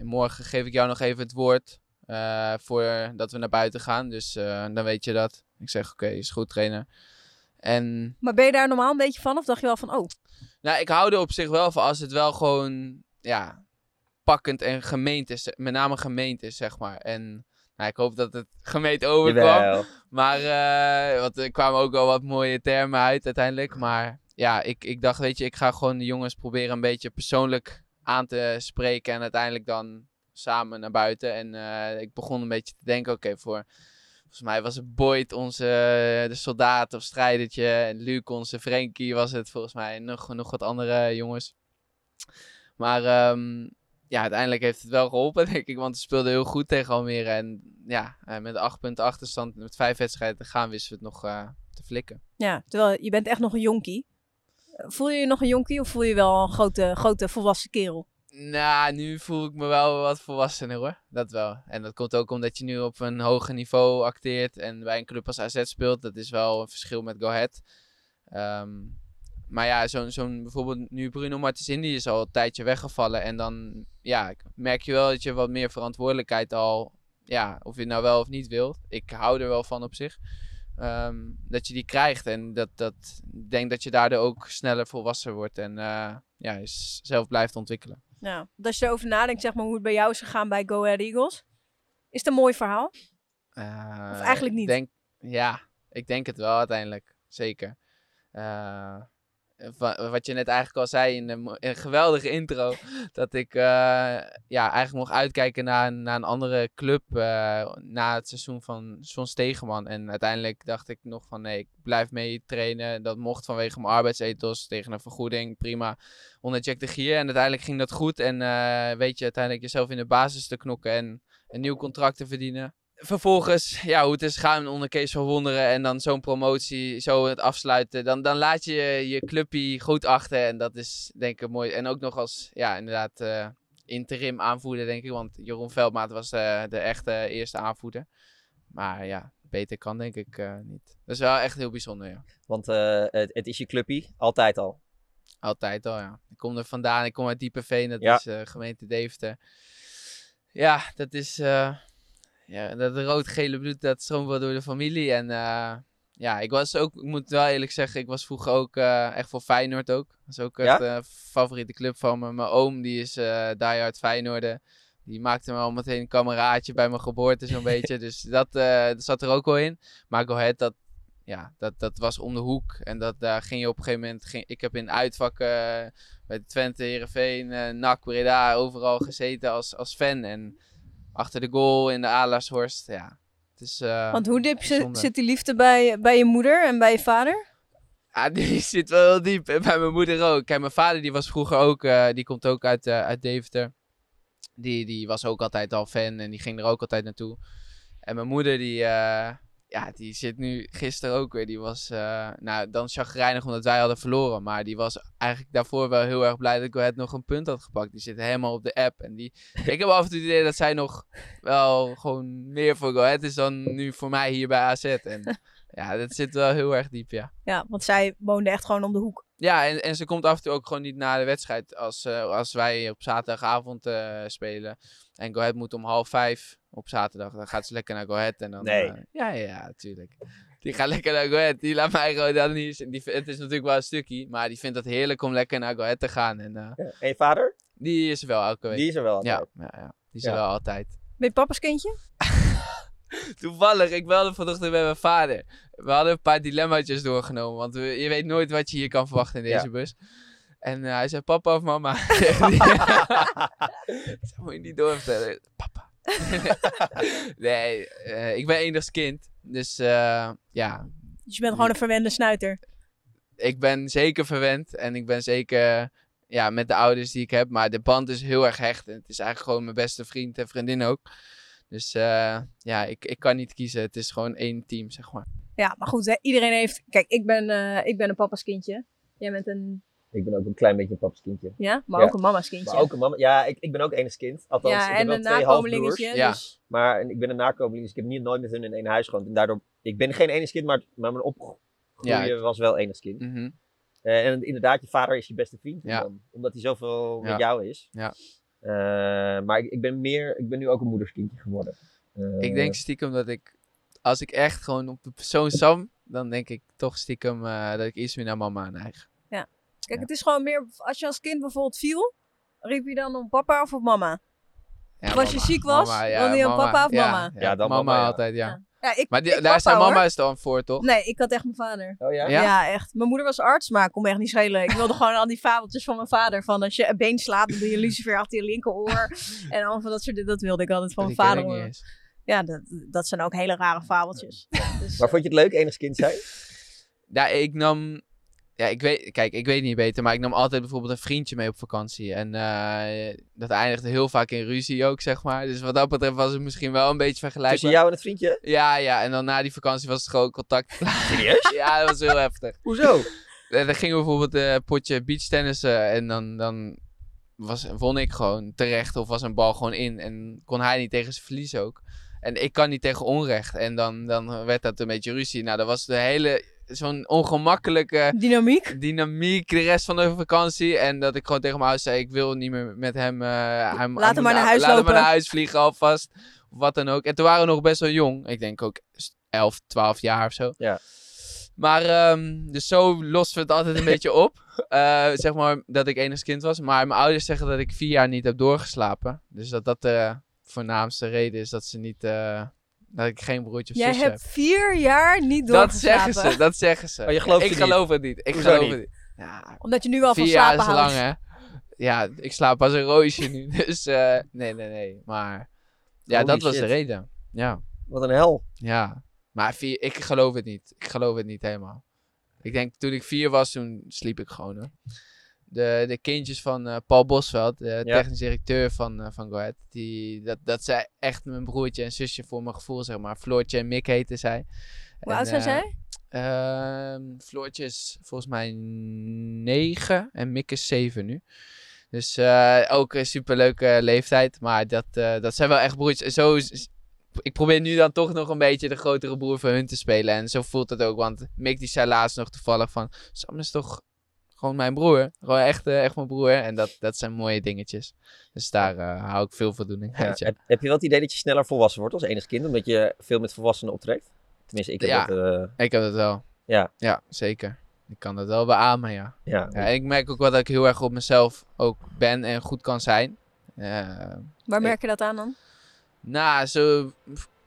morgen geef ik jou nog even het woord eh voordat we naar buiten gaan. Dus eh, dan weet je dat. Ik zeg, oké, is goed trainer. En Maar ben je daar normaal een beetje van? Of dacht je wel van, oh, nou, ik hou er op zich wel van als het wel gewoon, ja, pakkend en gemeend is. Met name gemeend is, zeg maar. En nou, ik hoop dat het gemeend overkwam. Jawel. Maar, want er kwamen ook wel wat mooie termen uit uiteindelijk. Maar ja, ik, ik dacht, weet je, ik ga gewoon de jongens proberen een beetje persoonlijk aan te spreken. En uiteindelijk dan samen naar buiten. En eh, ik begon een beetje te denken, oké, voor... Volgens mij was het Boyd onze eh, de soldaat of strijdertje. En Luc onze Frenkie was het volgens mij. En nog, nog wat andere jongens. Maar ehm, ja, uiteindelijk heeft het wel geholpen, denk ik. Want we speelden heel goed tegen Almere. En ja, eh, met acht punten achterstand, met vijf wedstrijden te gaan, wisten we het nog eh, te flikken. Ja, terwijl je bent echt nog een jonkie. Eh, Voel je je nog een jonkie of voel je je wel een grote, grote volwassen kerel? Nou, nu voel ik me wel wat volwassener hoor. Dat wel. En dat komt ook omdat je nu op een hoger niveau acteert en bij een club als AZ speelt. Dat is wel een verschil met Go Ahead. Ehm, maar ja, zo'n zo'n bijvoorbeeld nu Bruno Martens Indy is al een tijdje weggevallen. En dan ja, merk je wel dat je wat meer verantwoordelijkheid al, ja, of je het nou wel of niet wilt. Ik hou er wel van op zich. Ehm, dat je die krijgt en dat, dat, ik denk dat je daardoor ook sneller volwassen wordt en eh, ja, zelf blijft ontwikkelen. Ja, want als je erover nadenkt, zeg maar, hoe het bij jou is gegaan bij Go Ahead Eagles. Is het een mooi verhaal? Eh, Of eigenlijk niet? Denk, ja, ik denk het wel uiteindelijk. Zeker. Eh, wa- wat je net eigenlijk al zei in, in een geweldige intro. Dat ik eh, ja, eigenlijk mocht uitkijken naar, een- naar een andere club eh, na het seizoen van Son Stegeman. En uiteindelijk dacht ik nog van nee, ik blijf mee trainen. Dat mocht vanwege mijn arbeidsethos tegen een vergoeding. Prima. Onder Jack de Gier. En uiteindelijk ging dat goed. En eh, weet je, uiteindelijk jezelf in de basis te knokken en een nieuw contract te verdienen vervolgens, ja, hoe het is gaan onder Kees van Wonderen en dan zo'n promotie, zo het afsluiten, dan, dan laat je je clubje goed achter en dat is denk ik mooi. En ook nog als, ja, inderdaad eh, interim aanvoerder, denk ik, want Jeroen Veldmaat was de, de echte eerste aanvoerder. Maar ja, beter kan denk ik eh, niet. Dat is wel echt heel bijzonder, ja. Want eh, het, het is je clubpie, altijd al. Altijd al, ja. Ik kom er vandaan, ik kom uit Diepenveen, dat Ja. is gemeente Deventer. Ja, dat is... eh, ja, dat rood-gele bloed, dat stroomt wel door de familie. En eh, ja, ik was ook, ik moet wel eerlijk zeggen, ik was vroeger ook eh, echt voor Feyenoord ook. Dat is ook echt Ja? een favoriete club van me. Mijn oom, die is eh diehard Feyenoorder. Die maakte me al meteen een kameraadje bij mijn geboorte zo'n beetje. Dus dat, eh, dat zat er ook wel in. Maar Go Ahead, dat, ja, dat, dat was om de hoek. En dat, daar ging je op een gegeven moment... Ging, ik heb in uitvakken eh, bij Twente, Heerenveen, eh NAC, Breda... overal gezeten als, als fan. En achter de goal in de Alershorst, ja. Het is, eh, Want hoe diep zit, die liefde bij, bij je moeder en bij je vader? Ah, die zit wel heel diep. En bij mijn moeder ook. Kijk, mijn vader die was vroeger ook, eh, die komt ook uit, eh, uit Deventer. Die, die was ook altijd al fan en die ging er ook altijd naartoe. En mijn moeder die, ja, die zit nu gisteren ook weer. Die was, eh, nou dan chagrijnig omdat wij hadden verloren. Maar die was eigenlijk daarvoor wel heel erg blij dat ik het nog een punt had gepakt. Die zit helemaal op de app. En die, ik heb af en toe het idee dat zij nog wel gewoon meer voor Go Ahead is dan nu voor mij hier bij AZ. En ja, dat zit wel heel erg diep, ja. Ja, want zij woonde echt gewoon om de hoek. Ja, en, en ze komt af en toe ook gewoon niet naar de wedstrijd als, eh, als wij op zaterdagavond eh, spelen. En Go Ahead moet om half vijf op zaterdag. Dan gaat ze lekker naar Go Ahead. En dan, Nee. eh, ja, ja, ja, natuurlijk. Die gaat lekker naar Go Ahead. Die laat mij gewoon dan niet... Die, het is natuurlijk wel een stukje, maar die vindt het heerlijk om lekker naar Go Ahead te gaan. En eh, Ja. En je vader? die is er wel elke week. Die is er wel altijd. ja, ja, ja, die is er wel altijd. Ben je papa's kindje? Toevallig, ik belde vanochtend met mijn vader. We hadden een paar dilemmaatjes doorgenomen. Want we, je weet nooit wat je hier kan verwachten in deze Ja. bus. En eh, hij zei papa of mama. Dat moet je niet doorvertellen. Papa. nee, eh, ik ben enigskind. Dus eh, ja, Dus je bent gewoon een verwende snuiter. ik ben zeker verwend. En ik ben zeker ja, met de ouders die ik heb. Maar de band is heel erg hecht. En het is eigenlijk gewoon mijn beste vriend en vriendin ook. Dus eh, ja, ik, ik kan niet kiezen. Het is gewoon één team, zeg maar. Ja, maar goed, hè, iedereen heeft... Kijk, ik ben, ik ben een papa's kindje. Jij bent een... Ik ben ook een klein beetje een paps kindje. Ja, maar Ja. ook een mama's kindje. Maar ook een mama. Ja, ik, ik ben ook enigskind. Althans, ik ja, heb en wel een twee nakomelingetje. halfbroers. Ja. Dus, Maar en ik ben een nakomeling, dus ik heb niet nooit met hun in één huis gewoond. En daardoor, ik ben geen enigskind, maar, maar mijn opgroeien Ja. was wel enigskind. Mhm. Eh, en inderdaad, je vader is je beste vriend. Ja. Dan, omdat hij zoveel Ja. met jou is. Ja. Eh, maar ik, ik ben meer, ik ben nu ook een moederskindje geworden. Eh, Ik denk stiekem dat ik, als ik echt gewoon op de persoon Sam, dan denk ik toch stiekem eh, dat ik iets meer naar mama neig. Kijk, het is gewoon meer... Als je als kind bijvoorbeeld viel, riep je dan om papa of op mama? Ja, Of als je mama, ziek was, mama, wilde je op papa of ja, mama? Ja, dan mama, mama, ja. altijd, ja. Ja. Ja, ik, Maar die- ik daar papa, zijn hoor. mama's dan voor, toch? Nee, ik had echt mijn vader. Oh ja? Ja? Ja? echt. Mijn moeder was arts, maar kon me echt niet schelen. Ik wilde gewoon al die fabeltjes van mijn vader. Van als je een been slaat, dan doe je lucifer achter je linkeroor. en al van dat soort dingen. Dat wilde ik altijd van Die mijn vader ik niet horen. eens. Ja, dat, dat zijn ook hele rare fabeltjes. Dus, Maar vond je het leuk, enig kind zijn? Ja, ik nam... Ja, ik weet... Kijk, ik weet niet beter, maar ik nam altijd bijvoorbeeld een vriendje mee op vakantie. En eh, dat eindigde heel vaak in ruzie ook, zeg maar. Dus wat dat betreft was het misschien wel een beetje vergelijkbaar. Tussen jou en het vriendje? Ja, ja. En dan na die vakantie was het gewoon contact. Serieus? ja, dat was heel heftig. Hoezo? En dan gingen we bijvoorbeeld een potje beachtennissen en dan, dan was, won ik gewoon terecht of was een bal gewoon in. En kon hij niet tegen zijn verlies ook. En ik kan niet tegen onrecht. En dan, dan werd dat een beetje ruzie. Nou, dat was de hele, zo'n ongemakkelijke Dynamiek. dynamiek de rest van de vakantie. En dat ik gewoon tegen mijn ouders zei, ik wil niet meer met hem... eh, hem Laat hem maar naar huis Laat hem lopen. maar naar huis vliegen alvast. Of wat dan ook. En toen waren we nog best wel jong. Ik denk ook 11, 12 jaar of zo. Ja. Maar, ehm, dus zo losten we het altijd een beetje op. Eh, zeg maar dat ik enigszins kind was. Maar mijn ouders zeggen dat ik vier jaar niet heb doorgeslapen. Dus dat dat de voornaamste reden is dat ze niet... eh, dat ik geen broertje of Jij zusje hebt heb. vier jaar niet Dat doorgeslapen. zeggen ze, dat zeggen ze. Maar je gelooft ik het niet? geloof het niet. Ik Hoezo geloof niet? het niet. Ja, Omdat je nu al van vier jaar slapen is houdt. lang, hè? Ja, ik slaap als een roosje nu. Dus eh, nee, nee, nee. Maar ja, Holy dat was de shit. reden. Ja, Wat een hel. ja. Maar vier, ik geloof het niet. Ik geloof het niet helemaal. Ik denk toen ik vier was, toen sliep ik gewoon. Hoor. De, de kindjes van eh, Paul Bosveld, de Ja. technisch directeur van, eh van Go Ahead, die, dat, dat zij echt mijn broertje en zusje voor mijn gevoel, zeg maar. Floortje en Mick heten zij. Hoe En, oud zijn eh, zij? Ehm Floortje is volgens mij 9 en Mick is 7 nu. Dus eh, ook een superleuke leeftijd. Maar dat, eh, dat zijn wel echt broertjes. Zo, ik probeer nu dan toch nog een beetje de grotere broer van hun te spelen. En zo voelt het ook. Want Mick die zei laatst nog toevallig van... Sam is toch gewoon mijn broer. Gewoon echt, eh, echt mijn broer. En dat, dat zijn mooie dingetjes. Dus daar eh, hou ik veel voldoening Ja, uit. Ja. heb, heb je wel het idee dat je sneller volwassen wordt als enig kind? Omdat je veel met volwassenen optrekt? Tenminste, ik heb Ja. dat... eh, Ik heb dat wel. Ja. Ja, zeker. Ik kan dat wel beamen, ja. ja. Ja, en ik merk ook wel dat ik heel erg op mezelf ook ben en goed kan zijn. Eh, Waar merk je dat aan dan? nou, zo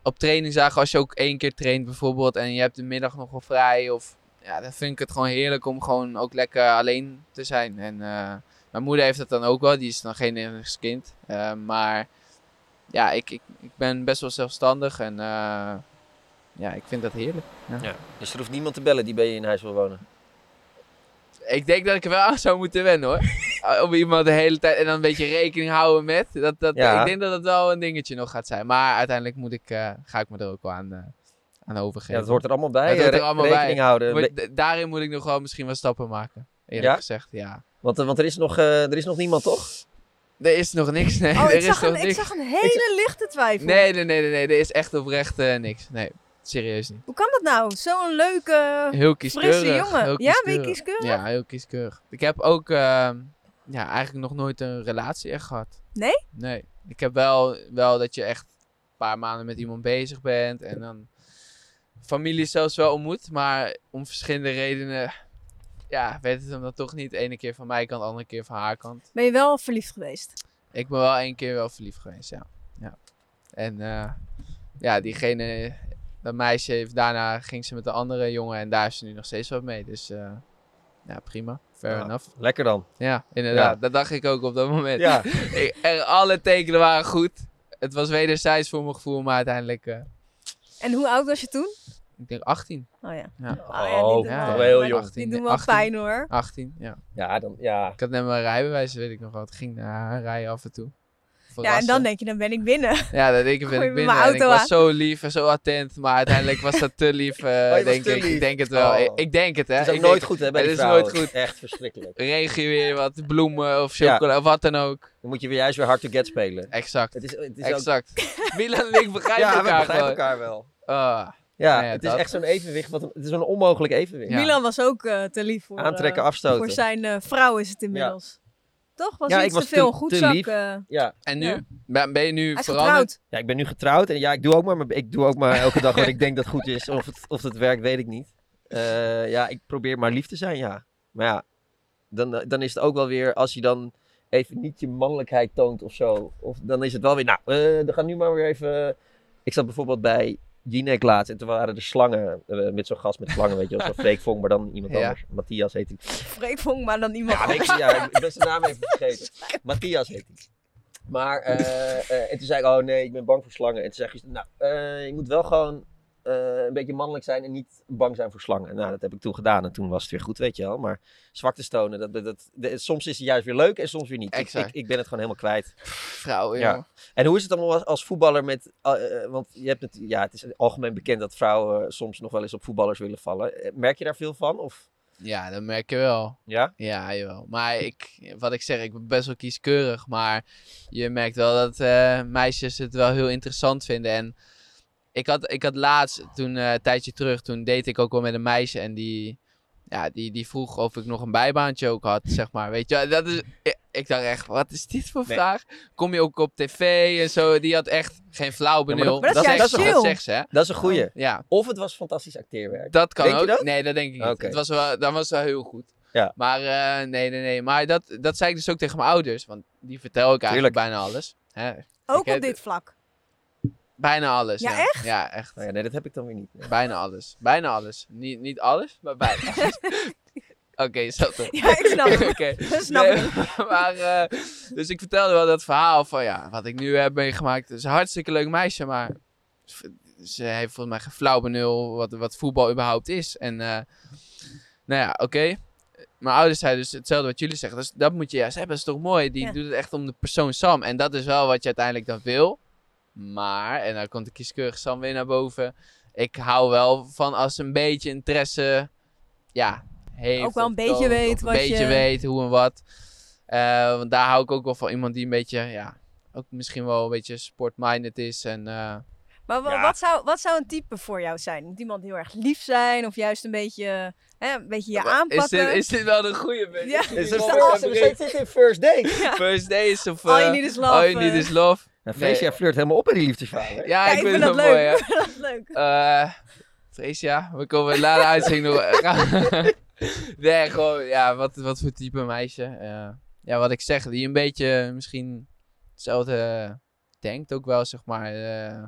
op trainingsdagen als je ook één keer traint bijvoorbeeld en je hebt de middag nog wel vrij of... Ja, dan vind ik het gewoon heerlijk om gewoon ook lekker alleen te zijn. En eh, mijn moeder heeft dat dan ook wel, die is dan geen enigszins kind. Eh, maar ja, ik, ik, ik ben best wel zelfstandig en eh, ja, ik vind dat heerlijk. Ja. Dus er hoeft niemand te bellen die bij je in huis wil wonen? Ik denk dat ik er wel aan zou moeten wennen hoor. Om iemand de hele tijd en dan een beetje rekening houden met. Dat, dat, Ja. Ik denk dat het wel een dingetje nog gaat zijn. Maar uiteindelijk moet ik, ga ik me er ook wel aan, aan overgeven. Ja, dat hoort er allemaal bij. Het hoort er allemaal rekening bij. houden. Maar daarin moet ik nog wel misschien wel stappen maken. Eerlijk Ja? gezegd, ja. Want, eh, want er, is nog, eh, er is nog niemand, toch? Er is nog niks, nee. Oh, er ik is zag, nog een, ik niks. zag een hele lichte twijfel. Nee, nee, nee, nee, nee. Er is echt oprecht eh, niks. Nee, serieus niet. Hoe kan dat nou? Zo'n leuke, Heel kieskeurig. frisse jongen. heel Ja, ben je kieskeurig. kieskeurig? Ja, heel kieskeurig. Ik heb ook ehm, ja, eigenlijk nog nooit een relatie echt gehad. Nee? Nee. Ik heb wel, wel dat je echt een paar maanden met iemand bezig bent en dan familie zelfs wel ontmoet, maar om verschillende redenen ja, weet het hem dan toch niet. De ene keer van mijn kant, de andere keer van haar kant. Ben je wel verliefd geweest? Ik ben wel één keer wel verliefd geweest, ja. ja. En eh, ja, diegene, dat meisje, heeft, daarna ging ze met een andere jongen en daar is ze nu nog steeds wat mee. Dus eh, ja, prima. Fair Ja, enough. Lekker dan. Ja, inderdaad. Ja. Dat dacht ik ook op dat moment. Ja. Er, alle tekenen waren goed. Het was wederzijds voor mijn gevoel, maar uiteindelijk, eh, En hoe oud was je toen? ik denk 18. Oh ja. Ja. Oh, ja, die Oh, ja, wel heel jong. Die doen wel 18. pijn hoor. 18, ja. Ja, dan, ja. Ik had net mijn rijbewijs, weet ik nog wel. Het ging naar haar rijden af en toe. Ja, en dan denk je, dan ben ik binnen. Ja, dat denk ik ben ik binnen. mijn En ik auto was zo lief en zo attent, maar uiteindelijk was dat te lief, eh, was denk te ik. lief. Ik denk het wel. Oh. Ik, ik denk het, hè. Het is ook Ik nooit denk- goed, hè, bij het is vrouwen. nooit goed. Echt verschrikkelijk. Regen je weer wat bloemen of Ja. chocola of wat dan ook. Dan moet je weer juist weer hard to get spelen. Exact. Het is, het is ook... Exact. Milan en ik begrijpen Ja, we elkaar begrijpen gewoon. elkaar wel. Ah, Ja, het is echt zo'n evenwicht. Wat, het is zo'n onmogelijk evenwicht. Ja. Milan was ook eh, te lief voor, Aantrekken, eh, afstoten. voor zijn vrouw is het inmiddels. Toch? Was Ja, iets ik was te veel te- goed te zak. lief. eh. Ja. en nu? Ja. Ben, ben je nu hij is veranderd? getrouwd. ja, ik ben nu getrouwd en ja, ik doe ook maar, ik doe ook maar elke dag wat ik denk dat goed is. Of het, of het werkt, weet ik niet. Eh, ja, ik probeer maar lief te zijn, ja. Maar ja, dan, eh, dan is het ook wel weer, als je dan even niet je mannelijkheid toont of zo. Of dan is het wel weer, nou, eh dan gaan nu maar weer even... Ik zat bijvoorbeeld bij Jinek laatst. En toen waren er slangen, eh, met zo'n gast met slangen, weet je wel. Zo'n Freek Vonk, maar dan iemand Ja. anders. Matthias heet hij. Freek Vonk, maar dan iemand Ja, anders. ik, ja, ik ben zijn naam even vergeten. Matthias heet hij. Maar, eh, eh, en toen zei ik, oh nee, ik ben bang voor slangen. En toen zei hij, nou, je moet wel gewoon eh, een beetje mannelijk zijn en niet bang zijn voor slangen. Nou, dat heb ik toen gedaan en toen was het weer goed, weet je wel. Maar zwakte stonen, dat, dat, soms is het juist weer leuk en soms weer niet. Ik, ik, ik ben het gewoon helemaal kwijt. Vrouwen, Ja. En hoe is het dan als, als voetballer met, eh, eh, want je hebt het, ja, het is algemeen bekend dat vrouwen soms nog wel eens op voetballers willen vallen. Merk je daar veel van? Of, Ja, dat merk je wel. ja? Ja, jawel. Maar ik, wat ik zeg, ik ben best wel kieskeurig. Maar je merkt wel dat meisjes het wel heel interessant vinden. En ik had, ik had laatst, toen eh, een tijdje terug, toen deed ik ook wel met een meisje. En die, ja, die, die vroeg of ik nog een bijbaantje ook had, zeg maar. Weet je, dat is, ik, ik dacht echt, wat is dit voor Nee. vraag? Kom je ook op tv en zo? Die had echt geen flauw maar benul. dat- Maar dat is juist zegt- chill. dat zegt ze, hè? Dat is een goeie. Ja, Of het was fantastisch acteerwerk. dat kan Denk je ook. dat? Nee, dat denk ik niet. Het was wel, dat was wel heel goed. Ja. Maar eh, nee, nee, nee. Maar dat, dat zei ik dus ook tegen mijn ouders. Want die vertel ik eigenlijk Tuurlijk. bijna alles. Hè? Ook Ik heb- op dit vlak. Bijna alles. Ja, Ja, echt? Ja, echt. Nou ja, nee, dat heb ik dan weer niet. Nee. Bijna alles. Bijna alles. Niet, niet alles, maar bijna alles. Oké, zat er. Ja, ik snap het. Oké. Snap Nee, maar, eh, dus ik vertelde wel dat verhaal van ja, wat ik nu heb meegemaakt. Het is een hartstikke leuk meisje, maar ze heeft volgens mij geen flauw benul wat, wat voetbal überhaupt is. En eh, nou ja, oké. Mijn ouders zeiden dus hetzelfde wat jullie zeggen. Dus dat moet je juist hebben. Dat is toch mooi? Die Ja. doet het echt om de persoon Sam. En dat is wel wat je uiteindelijk dan wil. Maar, en dan komt de kieskeurige Sam weer naar boven. Ik hou wel van als een beetje interesse, ja, heeft. Ook wel een of beetje toont, weet of een wat beetje je- weet hoe en wat. Eh, want daar hou ik ook wel van iemand die een beetje, ja, ook misschien wel een beetje sportminded is. En eh, Maar Ja. wat, zou, wat zou een type voor jou zijn? Moet iemand heel erg lief zijn of juist een beetje, hè, een beetje je is aanpakken? dit, is dit wel de goede? beetje? Ja. Is Is first, als- we zitten in first date. First days of... All you eh, need is love. All you need is love. Nou, Freesia flirt helemaal op in die liefdesverhalen. hè? Ja, Ja, ik, vind het dat wel mooi, leuk. hè. dat is leuk. Eh Freesia, we komen na de uitzending nog... nee, gewoon, ja, wat, wat voor type meisje. Eh, ja, wat ik zeg, die een beetje misschien hetzelfde denkt ook wel, zeg maar. eh,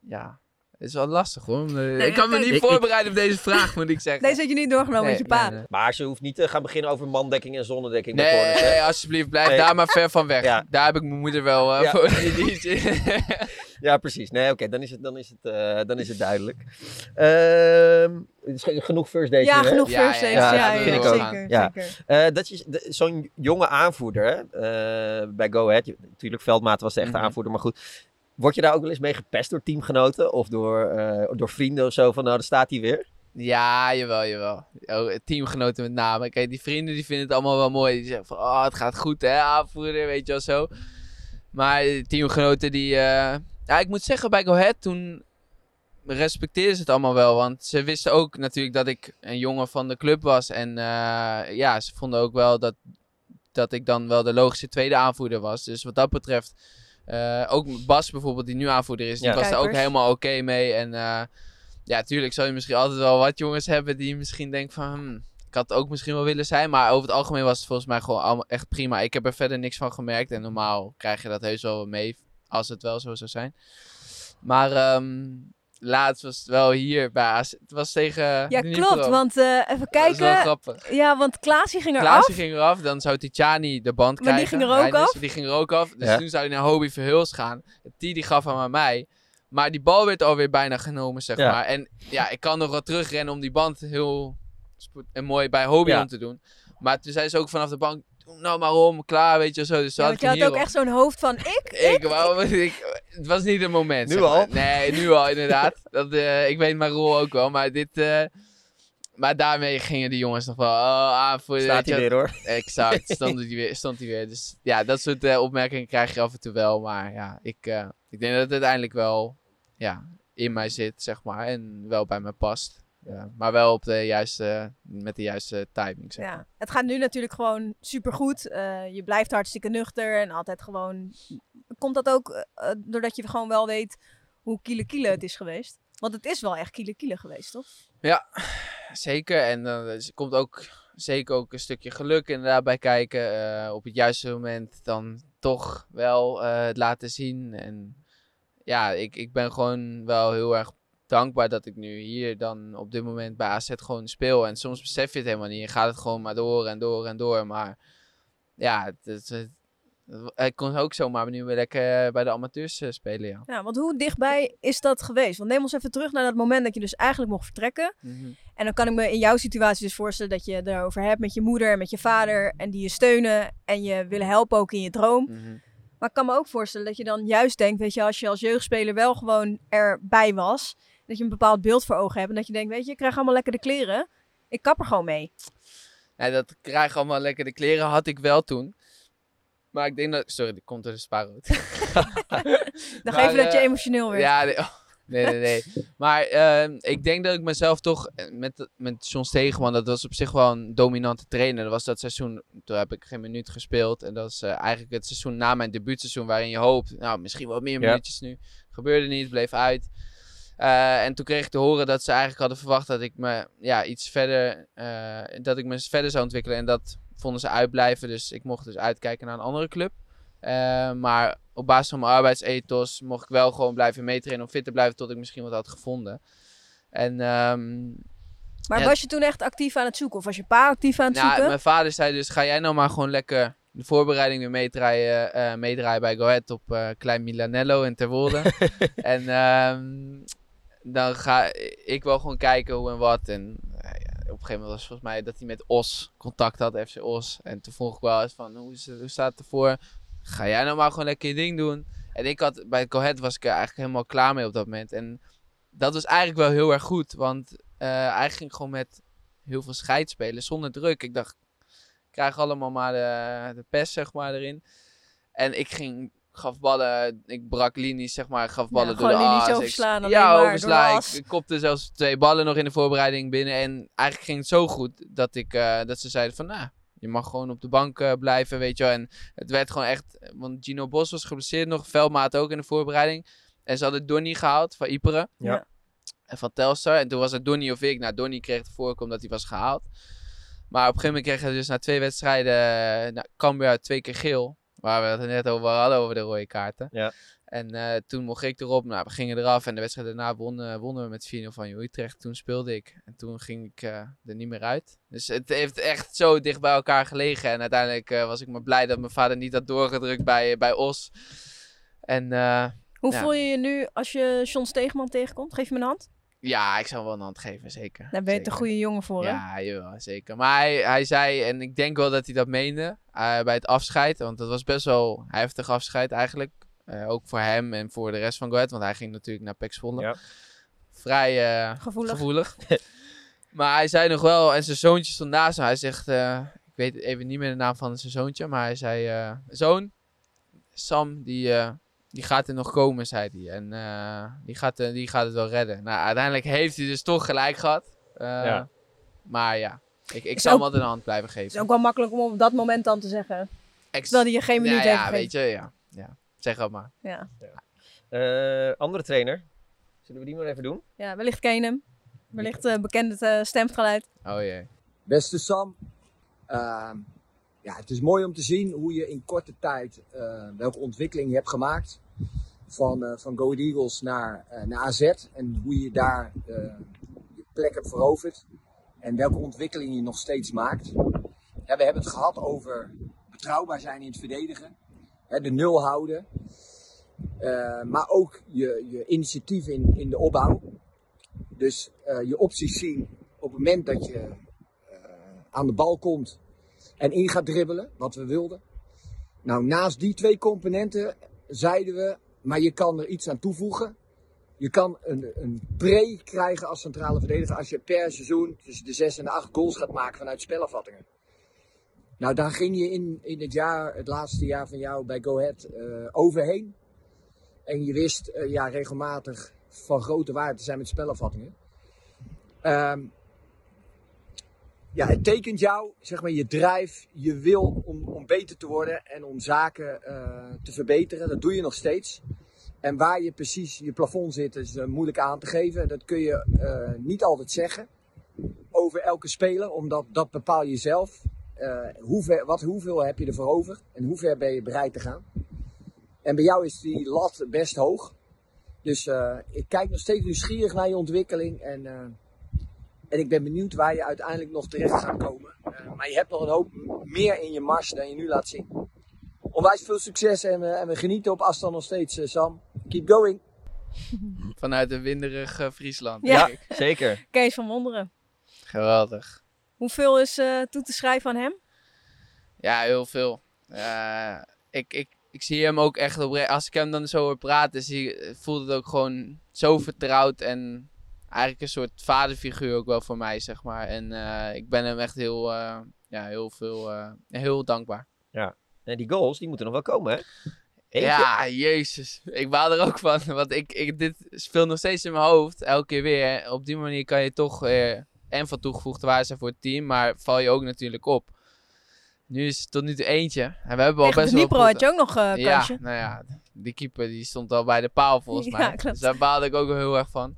ja, het is wel lastig hoor. Eh, ik kan me niet ik- ik- voorbereiden op deze vraag, moet ik zeggen. Deze had je niet doorgenomen met je pa. Nee, nee. Maar ze hoeft niet te gaan beginnen over mandekking en zonnedekking. corners? Nee, alsjeblieft, blijf Nee. daar maar ver van weg. Ja. Daar heb ik mijn moeder wel eh, Ja. voor. Ja, precies. Nee, oké, dan, is het, dan, is het, eh, dan is het duidelijk. Ehm, genoeg first date Ja, nu, genoeg Ja, first ja, dates. ja, Ja, dat ja, vind ik ook. zeker. Ja. zeker. Eh, dat is zo'n jonge aanvoerder hè? eh, bij Go Ahead. Natuurlijk, Veldmaat was de echte Mhm. aanvoerder, maar goed. Word je daar ook wel eens mee gepest door teamgenoten of door, eh, door vrienden of zo? Van nou, daar staat hij weer. Ja, jawel, jawel. Oh, teamgenoten met name. Kijk, die vrienden die vinden het allemaal wel mooi. Die zeggen van, oh, het gaat goed hè, aanvoerder, weet je wel zo. Maar teamgenoten die... eh, Ja, ik moet zeggen, bij Go Ahead toen respecteerden ze het allemaal wel. Want ze wisten ook natuurlijk dat ik een jongen van de club was. En eh, ja, ze vonden ook wel dat, dat ik dan wel de logische tweede aanvoerder was. Dus wat dat betreft... eh, ook Bas bijvoorbeeld, die nu aanvoerder is, die Ja. was daar ook helemaal oké mee. En eh, ja, tuurlijk zal je misschien altijd wel wat jongens hebben die misschien denken van... hmm, ik had het ook misschien wel willen zijn, maar over het algemeen was het volgens mij gewoon allemaal echt prima. Ik heb er verder niks van gemerkt en normaal krijg je dat heus wel mee als het wel zo zou zijn. Maar ehm, laatst was het wel hier bij AZ. Het was tegen Ja, klopt. Want eh, even Dat is wel kijken. grappig. Ja, want Klaasje ging eraf. Klaasje ging eraf, dan zou Tijani de band Maar die krijgen. ging er ook af? Die ging er ook af. Dus Ja. toen zou hij naar Hobie Verhulst gaan. Die, die gaf hem aan mij. Maar die bal werd alweer bijna genomen, zeg Ja. maar. En ja, ik kan nog wel terugrennen om die band heel en mooi bij Hobie Ja. om te doen. Maar toen zei ze ook vanaf de bank, nou maar om, klaar, weet je zo. Dus Ja, had je had ook echt zo'n hoofd van ik. Ik, wou, ik, het was niet het moment. Nu zeg maar. al? Nee, nu al inderdaad. Dat, eh, ik weet mijn rol ook wel, maar dit... eh, maar daarmee gingen die jongens nog wel oh, aan voor Staat hij weer hoor. Exact, stond hij weer. Stond hij weer. Dus ja, dat soort eh, opmerkingen krijg je af en toe wel. Maar ja, ik, eh, ik denk dat het uiteindelijk wel ja, in mij zit, zeg maar. En wel bij me past. Ja, maar wel op de juiste, met de juiste timing, zeg maar. Ja, het gaat nu natuurlijk gewoon supergoed. Eh je blijft hartstikke nuchter en altijd gewoon... Komt dat ook eh, eh, doordat je gewoon wel weet hoe kiele kiele het is geweest? Want het is wel echt kiele kiele geweest, toch? Zeker. En dan er komt ook zeker ook een stukje geluk inderdaad bij kijken. Op het juiste moment dan toch wel het laten zien. En ja, ik, ik ben gewoon wel heel erg dankbaar dat ik nu hier dan op dit moment bij AZ gewoon speel. En soms besef je het helemaal niet. Je gaat het gewoon maar door en door en door. Maar ja, het, het, kon ook zomaar nu weer lekker bij de amateurs eh, spelen, ja. Ja, want hoe dichtbij is dat geweest? Want neem ons even terug naar dat moment dat je dus eigenlijk mocht vertrekken. Mhm. En dan kan ik me in jouw situatie dus voorstellen dat je het erover hebt met je moeder en met je vader. En die je steunen en je willen helpen ook in je droom. Mhm. Maar ik kan me ook voorstellen dat je dan juist denkt, weet je, als je als jeugdspeler wel gewoon erbij was. Dat je een bepaald beeld voor ogen hebt. En dat je denkt, weet je, ik krijg allemaal lekker de kleren. Ik kap er gewoon mee. Ja, dat krijg allemaal lekker de kleren had ik wel toen. Maar ik denk dat... Sorry, die komt door de spaarrood. Dan geef je dat je eh, emotioneel werd. Ja, nee, oh, nee, nee. nee. maar ehm, ik denk dat ik mezelf toch eh, met, met John Stegeman, dat was op zich wel een dominante trainer. Dat was dat seizoen, toen heb ik geen minuut gespeeld. En dat is eh, eigenlijk het seizoen na mijn debuutseizoen waarin je hoopt, nou misschien wat meer Ja. minuutjes nu. Gebeurde niet, bleef uit. Eh, en toen kreeg ik te horen dat ze eigenlijk hadden verwacht dat ik me ja, iets verder, eh, dat ik me verder zou ontwikkelen. En dat vonden ze uitblijven. Dus ik mocht dus uitkijken naar een andere club. Eh, maar op basis van mijn arbeidsethos mocht ik wel gewoon blijven meetrainen om fit te blijven tot ik misschien wat had gevonden. En ehm, Maar Ja. was je toen echt actief aan het zoeken? Of was je pa actief aan het nou, zoeken? mijn vader zei dus, ga jij nou maar gewoon lekker de voorbereiding weer meedraaien, meedraaien bij Go Ahead op Klein Milanello in Terwolde. en ehm, dan ga ik wel gewoon kijken hoe en wat. En eh, ja, op een gegeven moment was het volgens mij dat hij met Os contact had, FC Os. En toen vroeg ik wel eens van, hoe, is hoe staat het ervoor? Ga jij nou maar gewoon lekker je ding doen. En ik had, bij Ahead was ik er eigenlijk helemaal klaar mee op dat moment. En dat was eigenlijk wel heel erg goed, want eh eigenlijk ging gewoon met heel veel scheid spelen zonder druk. Ik dacht, ik krijg allemaal maar de, de pest zeg maar erin. En ik ging, gaf ballen, ik brak linies zeg maar, gaf ballen door de gewoon linies as. Ik- alleen Ja, overslaan. Ik, ik kopte zelfs twee ballen nog in de voorbereiding binnen. En eigenlijk ging het zo goed dat, ik, eh, dat ze zeiden van, nou, je mag gewoon op de bank eh, blijven, weet je wel. En het werd gewoon echt, want Gino Bos was geblesseerd nog, Veldmaat ook in de voorbereiding. En ze hadden Donny gehaald van Iperen. Ja. En van Telstar. En toen was het Donny of ik. Nou, Donny kreeg de voorkeur omdat hij was gehaald. Maar op een gegeven moment kreeg hij dus na twee wedstrijden, eh, nou, Cambuur twee keer geel. Waar we het net over hadden, over de rode kaarten. Ja. En eh, toen mocht ik erop. Nou, we gingen eraf. En de wedstrijd daarna wonnen, wonnen we met 4-0 van Utrecht. Toen speelde ik. En toen ging ik eh, er niet meer uit. Dus het heeft echt zo dicht bij elkaar gelegen. En uiteindelijk eh, was ik maar blij dat mijn vader niet had doorgedrukt bij, bij Os. En eh, Hoe ja. voel je je nu als je John Stegeman tegenkomt? Geef je me een hand? Ja, ik zou hem wel een hand geven, zeker. Daar ben je een goede jongen voor, hè? Ja, jawel, zeker. Maar hij, hij zei, en ik denk wel dat hij dat meende eh, bij het afscheid. Want dat was best wel heftig afscheid eigenlijk. Eh, ook voor hem en voor de rest van Go Ahead. Want hij ging natuurlijk naar Pek Zwolle. Ja. Vrij eh, Gevoelig. gevoelig. maar hij zei nog wel, en zijn zoontje stond naast hem. Hij zegt, eh, ik weet even niet meer de naam van zijn zoontje. Maar hij zei, eh, zoon, Sam, die, eh, die gaat er nog komen, zei hij. En eh, die, gaat, eh, die gaat het wel redden. Nou, uiteindelijk heeft hij dus toch gelijk gehad. Eh, Ja. Maar ja, ik, ik zou hem altijd een hand blijven Het is geven. ook wel makkelijk om op dat moment dan te zeggen. Ex- Terwijl hij je geen minuut ja, heeft ja, gegeven. weet je, ja. ja. Zeg het maar. Ja. Eh, andere trainer. Zullen we die maar even doen? ja, wellicht ken je hem. Wellicht bekend het stemgeluid. Oh jee. Beste Sam, ehm, ja, het is mooi om te zien hoe je in korte tijd eh, welke ontwikkeling je hebt gemaakt. Van, eh, van Go Eagles naar, eh, naar AZ en hoe je daar eh, je plek hebt veroverd. En welke ontwikkeling je nog steeds maakt. Ja, we hebben het gehad over betrouwbaar zijn in het verdedigen. Hè, de nul houden. Maar ook je, je initiatief in, in de opbouw. Dus je opties zien op het moment dat je aan de bal komt en in gaat dribbelen, wat we wilden. Nou, naast die twee componenten zeiden we, maar je kan er iets aan toevoegen. Je kan een, een pre krijgen als centrale verdediger als je per seizoen tussen de 6 en de 8 goals gaat maken vanuit spelafvattingen. Nou, daar ging je in, in het jaar, het laatste jaar van jou bij Go Ahead eh, overheen. En je wist eh, ja, regelmatig van grote waarde te zijn met spelafvattingen. Ehm, ja, het tekent jou, zeg maar, je drive, je wil om, om beter te worden en om zaken eh, te verbeteren. Dat doe je nog steeds. En waar je precies je plafond zit, is eh, moeilijk aan te geven. Dat kun je eh, niet altijd zeggen over elke speler, omdat dat bepaal je zelf. Wat, hoeveel heb je er voor over en hoe ver ben je bereid te gaan? En bij jou is die lat best hoog. Dus ik kijk nog steeds nieuwsgierig naar je ontwikkeling. En, en ik ben benieuwd waar je uiteindelijk nog terecht gaat komen. Eh, maar je hebt nog een hoop meer in je mars dan je nu laat zien. Onwijs veel succes en, we- en we genieten op afstand nog steeds, eh, Sam. Keep going. Vanuit een winderig Friesland. Ja. denk ik. Zeker. Kees van Wonderen. Geweldig. Hoeveel is eh, toe te schrijven aan hem? Ja, heel veel. Eh, ik, ik, ik zie hem ook echt op. Als ik hem dan zo hoor praten, zie, voelt het ook gewoon zo vertrouwd. En eigenlijk een soort vaderfiguur ook wel voor mij, zeg maar. En eh, ik ben hem echt heel, eh, ja, heel veel, eh, heel dankbaar. En die goals, die moeten nog wel komen, hè? Eentje? Ja, jezus. Ik baal er ook van. Want ik, ik, dit speelt nog steeds in mijn hoofd. Elke keer weer. Op die manier kan je toch weer en van toegevoegde waarde zijn voor het team. Maar val je ook natuurlijk op. Nu is het tot nu toe eentje. En we hebben al Tegen best wel... Goed- had je ook nog eh ja, kansje. nou ja. Die keeper die stond al bij de paal volgens Ja, mij. klopt. Dus daar baalde ik ook wel heel erg van.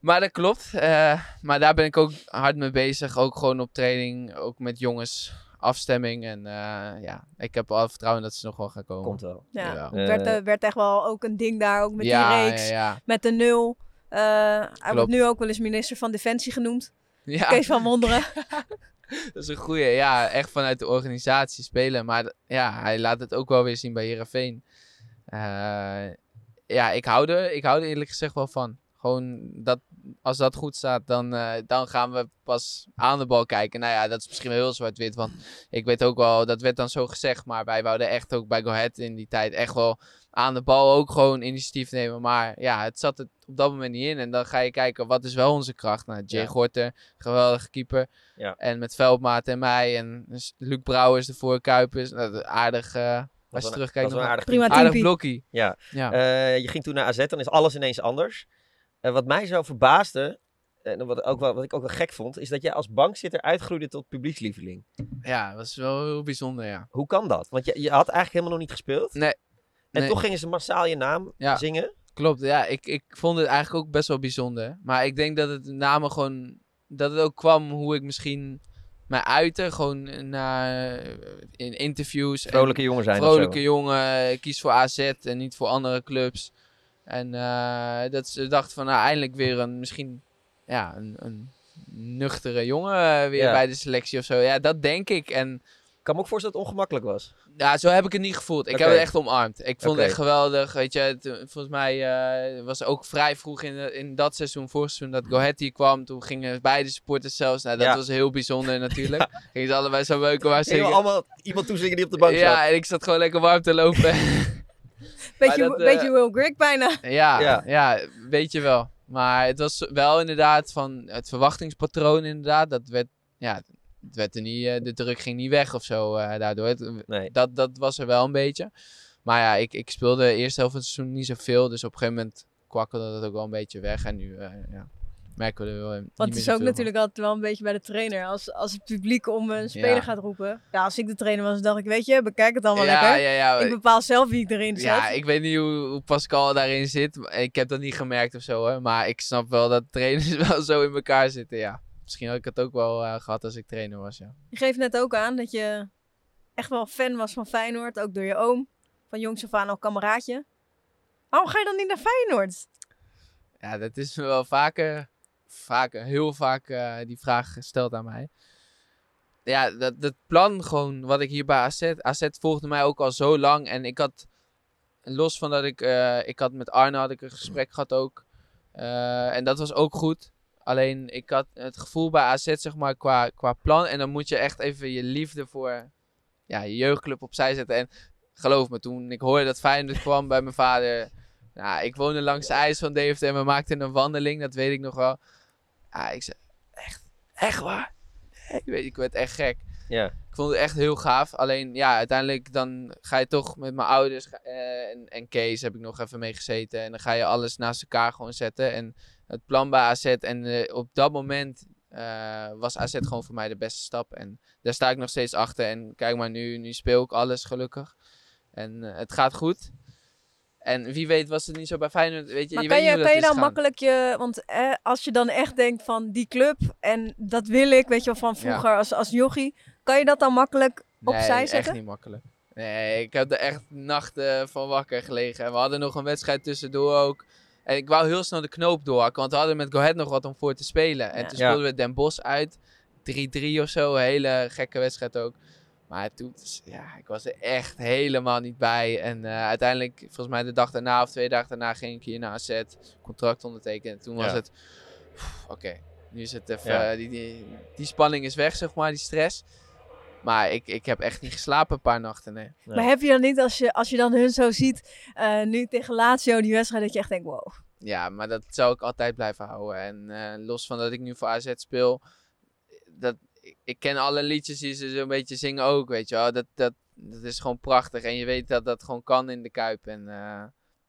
Maar dat klopt. Eh, maar daar ben ik ook hard mee bezig. Ook gewoon op training. Ook met jongens. Afstemming. En eh, ja, ik heb al vertrouwen dat ze nog wel gaan komen. Komt wel. Ja, Ja. het werd, Eh, werd echt wel ook een ding daar, ook met ja, die reeks. Ja, ja. Met de nul. Eh, hij wordt nu ook wel eens minister van Defensie genoemd. ja. Kees van Wonderen. Dat is een goeie. Ja, echt vanuit de organisatie spelen. Maar ja, hij laat het ook wel weer zien bij Heerenveen. Eh ja, ik hou, er, ik hou er eerlijk gezegd wel van. Gewoon dat, als dat goed staat, dan, eh, dan gaan we pas aan de bal kijken. Nou ja, dat is misschien wel heel zwart-wit. Want ik weet ook wel, dat werd dan zo gezegd. Maar wij wouden echt ook bij Go Ahead in die tijd echt wel aan de bal ook gewoon initiatief nemen. Maar ja, het zat er op dat moment niet in. En dan ga je kijken, wat is wel onze kracht? Nou, Jay Ja. Gorter, geweldige keeper. Ja. En met Veldmaat en mij. En Luc Brouwers ervoor, Kuipers. Nou, dat- aardig, eh, als je terugkijkt, een aardig aardig blokkie. Ja. Ja. Eh, je ging toen naar AZ, dan is alles ineens anders. Eh, wat mij zo verbaasde, en wat, ook wel, wat ik ook wel gek vond, is dat jij als bankzitter uitgroeide tot publiekslieveling. ja, dat was wel heel bijzonder, ja. Hoe kan dat? Want je, je had eigenlijk helemaal nog niet gespeeld. Nee. En Nee. toch gingen ze massaal je naam Ja. zingen. Klopt, ja. Ik, ik vond het eigenlijk ook best wel bijzonder. Maar ik denk dat het met name gewoon... Dat het ook kwam hoe ik misschien mij uitte. Gewoon naar, in interviews. en- Vrolijke jongen zijn. vrolijke jongen, kies voor AZ en niet voor andere clubs. En eh, dat ze dachten van nou, eindelijk weer een misschien ja, een, een nuchtere jongen eh, weer Ja. bij de selectie of zo. Ja, dat denk ik. En Ik kan me ook voorstellen dat het ongemakkelijk was. ja, zo heb ik het niet gevoeld. Ik heb het echt omarmd. Ik vond het echt geweldig. Weet je, het, volgens mij eh, was ook vrij vroeg in, de- in dat seizoen, vorig seizoen, dat Go Ahead hier kwam. Toen gingen beide supporters zelfs. Nou, dat Ja. was heel bijzonder natuurlijk. Gingen ze allebei zo beuken waar zingen. allemaal iemand toezingen die op de bank zat. Ja, en ik zat gewoon lekker warm te lopen. Beetje, dat, eh, beetje Will Grigg bijna. Ja, Ja. ja. weet je wel. Maar het was wel inderdaad van het verwachtingspatroon inderdaad. Dat werd, ja, het werd er niet, eh, de druk ging niet weg of zo eh, daardoor. Het- Nee. dat, dat was er wel een beetje. Maar ja, ik, ik speelde de eerste helft van het seizoen niet zoveel. Dus op een gegeven moment kwakkelde dat ook wel een beetje weg. En nu eh, ja, merken we er wel Want het is ook natuurlijk altijd wel een beetje bij de trainer. Als, als het publiek om een speler Ja. gaat roepen. Ja, als ik de trainer was, dacht ik, weet je, bekijk het allemaal. Ja, lekker. ja, ja. Ik bepaal zelf wie ik erin zet. Ja, ik weet niet hoe, hoe Pascal daarin zit. Ik heb dat niet gemerkt of zo, hè. Maar ik snap wel dat trainers wel zo in elkaar zitten, ja. Misschien had ik het ook wel eh, gehad als ik trainer was, ja. Je geeft net ook aan dat je echt wel fan was van Feyenoord. Ook door je oom. Van jongs af aan al kameraadje. Waarom ga je dan niet naar Feyenoord? Ja, dat is me wel vaker, vaker heel vaak eh, die vraag gesteld aan mij. Ja, dat, dat plan gewoon, wat ik hier bij AZ... AZ volgde mij ook al zo lang. En ik had, los van dat ik... eh, ik had met Arne had ik een gesprek gehad ook. Eh, en dat was ook goed. Alleen, ik had het gevoel bij AZ, zeg maar, qua, qua plan. En dan moet je echt even je liefde voor ja, je jeugdclub opzij zetten. En geloof me, toen ik hoorde dat Feyenoord kwam bij mijn vader... Nou, ik woonde langs de ijs van Deventer en we maakten een wandeling, dat weet ik nog wel. Ja, ik zei, echt, echt waar? Ik weet, ik werd echt gek. Ja. Ik vond het echt heel gaaf. Alleen, ja, uiteindelijk dan ga je toch met mijn ouders eh, en, en Kees heb ik nog even mee gezeten. En dan ga je alles naast elkaar gewoon zetten. En het plan bij AZ. En eh, op dat moment eh, was AZ gewoon voor mij de beste stap. En daar sta ik nog steeds achter. En kijk maar, nu, nu speel ik alles gelukkig. En het gaat goed. En wie weet was het niet zo bij Feyenoord. Weet je, Maar je kan weet je, niet hoe kan je dan makkelijk je... Want eh, als je dan echt denkt van die club en dat wil ik, weet je wel, van vroeger als, als jochie. Kan je dat dan makkelijk opzij nee, zetten? echt niet makkelijk. Nee, ik heb er echt nachten van wakker gelegen. En we hadden nog een wedstrijd tussendoor ook. En ik wou heel snel de knoop doorhakken, want we hadden met Go Ahead nog wat om voor te spelen. En Ja. toen Ja. speelden we Den Bosch uit. 3-3 of zo, een hele gekke wedstrijd ook. Maar toen, ja, ik was er echt helemaal niet bij. En eh, uiteindelijk, volgens mij de dag daarna of twee dagen daarna, ging ik hier naar AZ. Contract ondertekenen. En toen was Ja. het, oké, nu is het even, Ja. eh, die, die, die spanning is weg, zeg maar, die stress. Maar ik, ik heb echt niet geslapen een paar nachten, nee. Maar heb je dan niet, als je, als je dan hun zo ziet, eh, nu tegen Lazio, die wedstrijd, dat je echt denkt, wow. Ja, maar dat zou ik altijd blijven houden. En eh, los van dat ik nu voor AZ speel, dat, ik, ken alle liedjes die ze zo'n beetje zingen ook, weet je wel. Dat, dat, dat is gewoon prachtig. En je weet dat dat gewoon kan in de Kuip. En eh,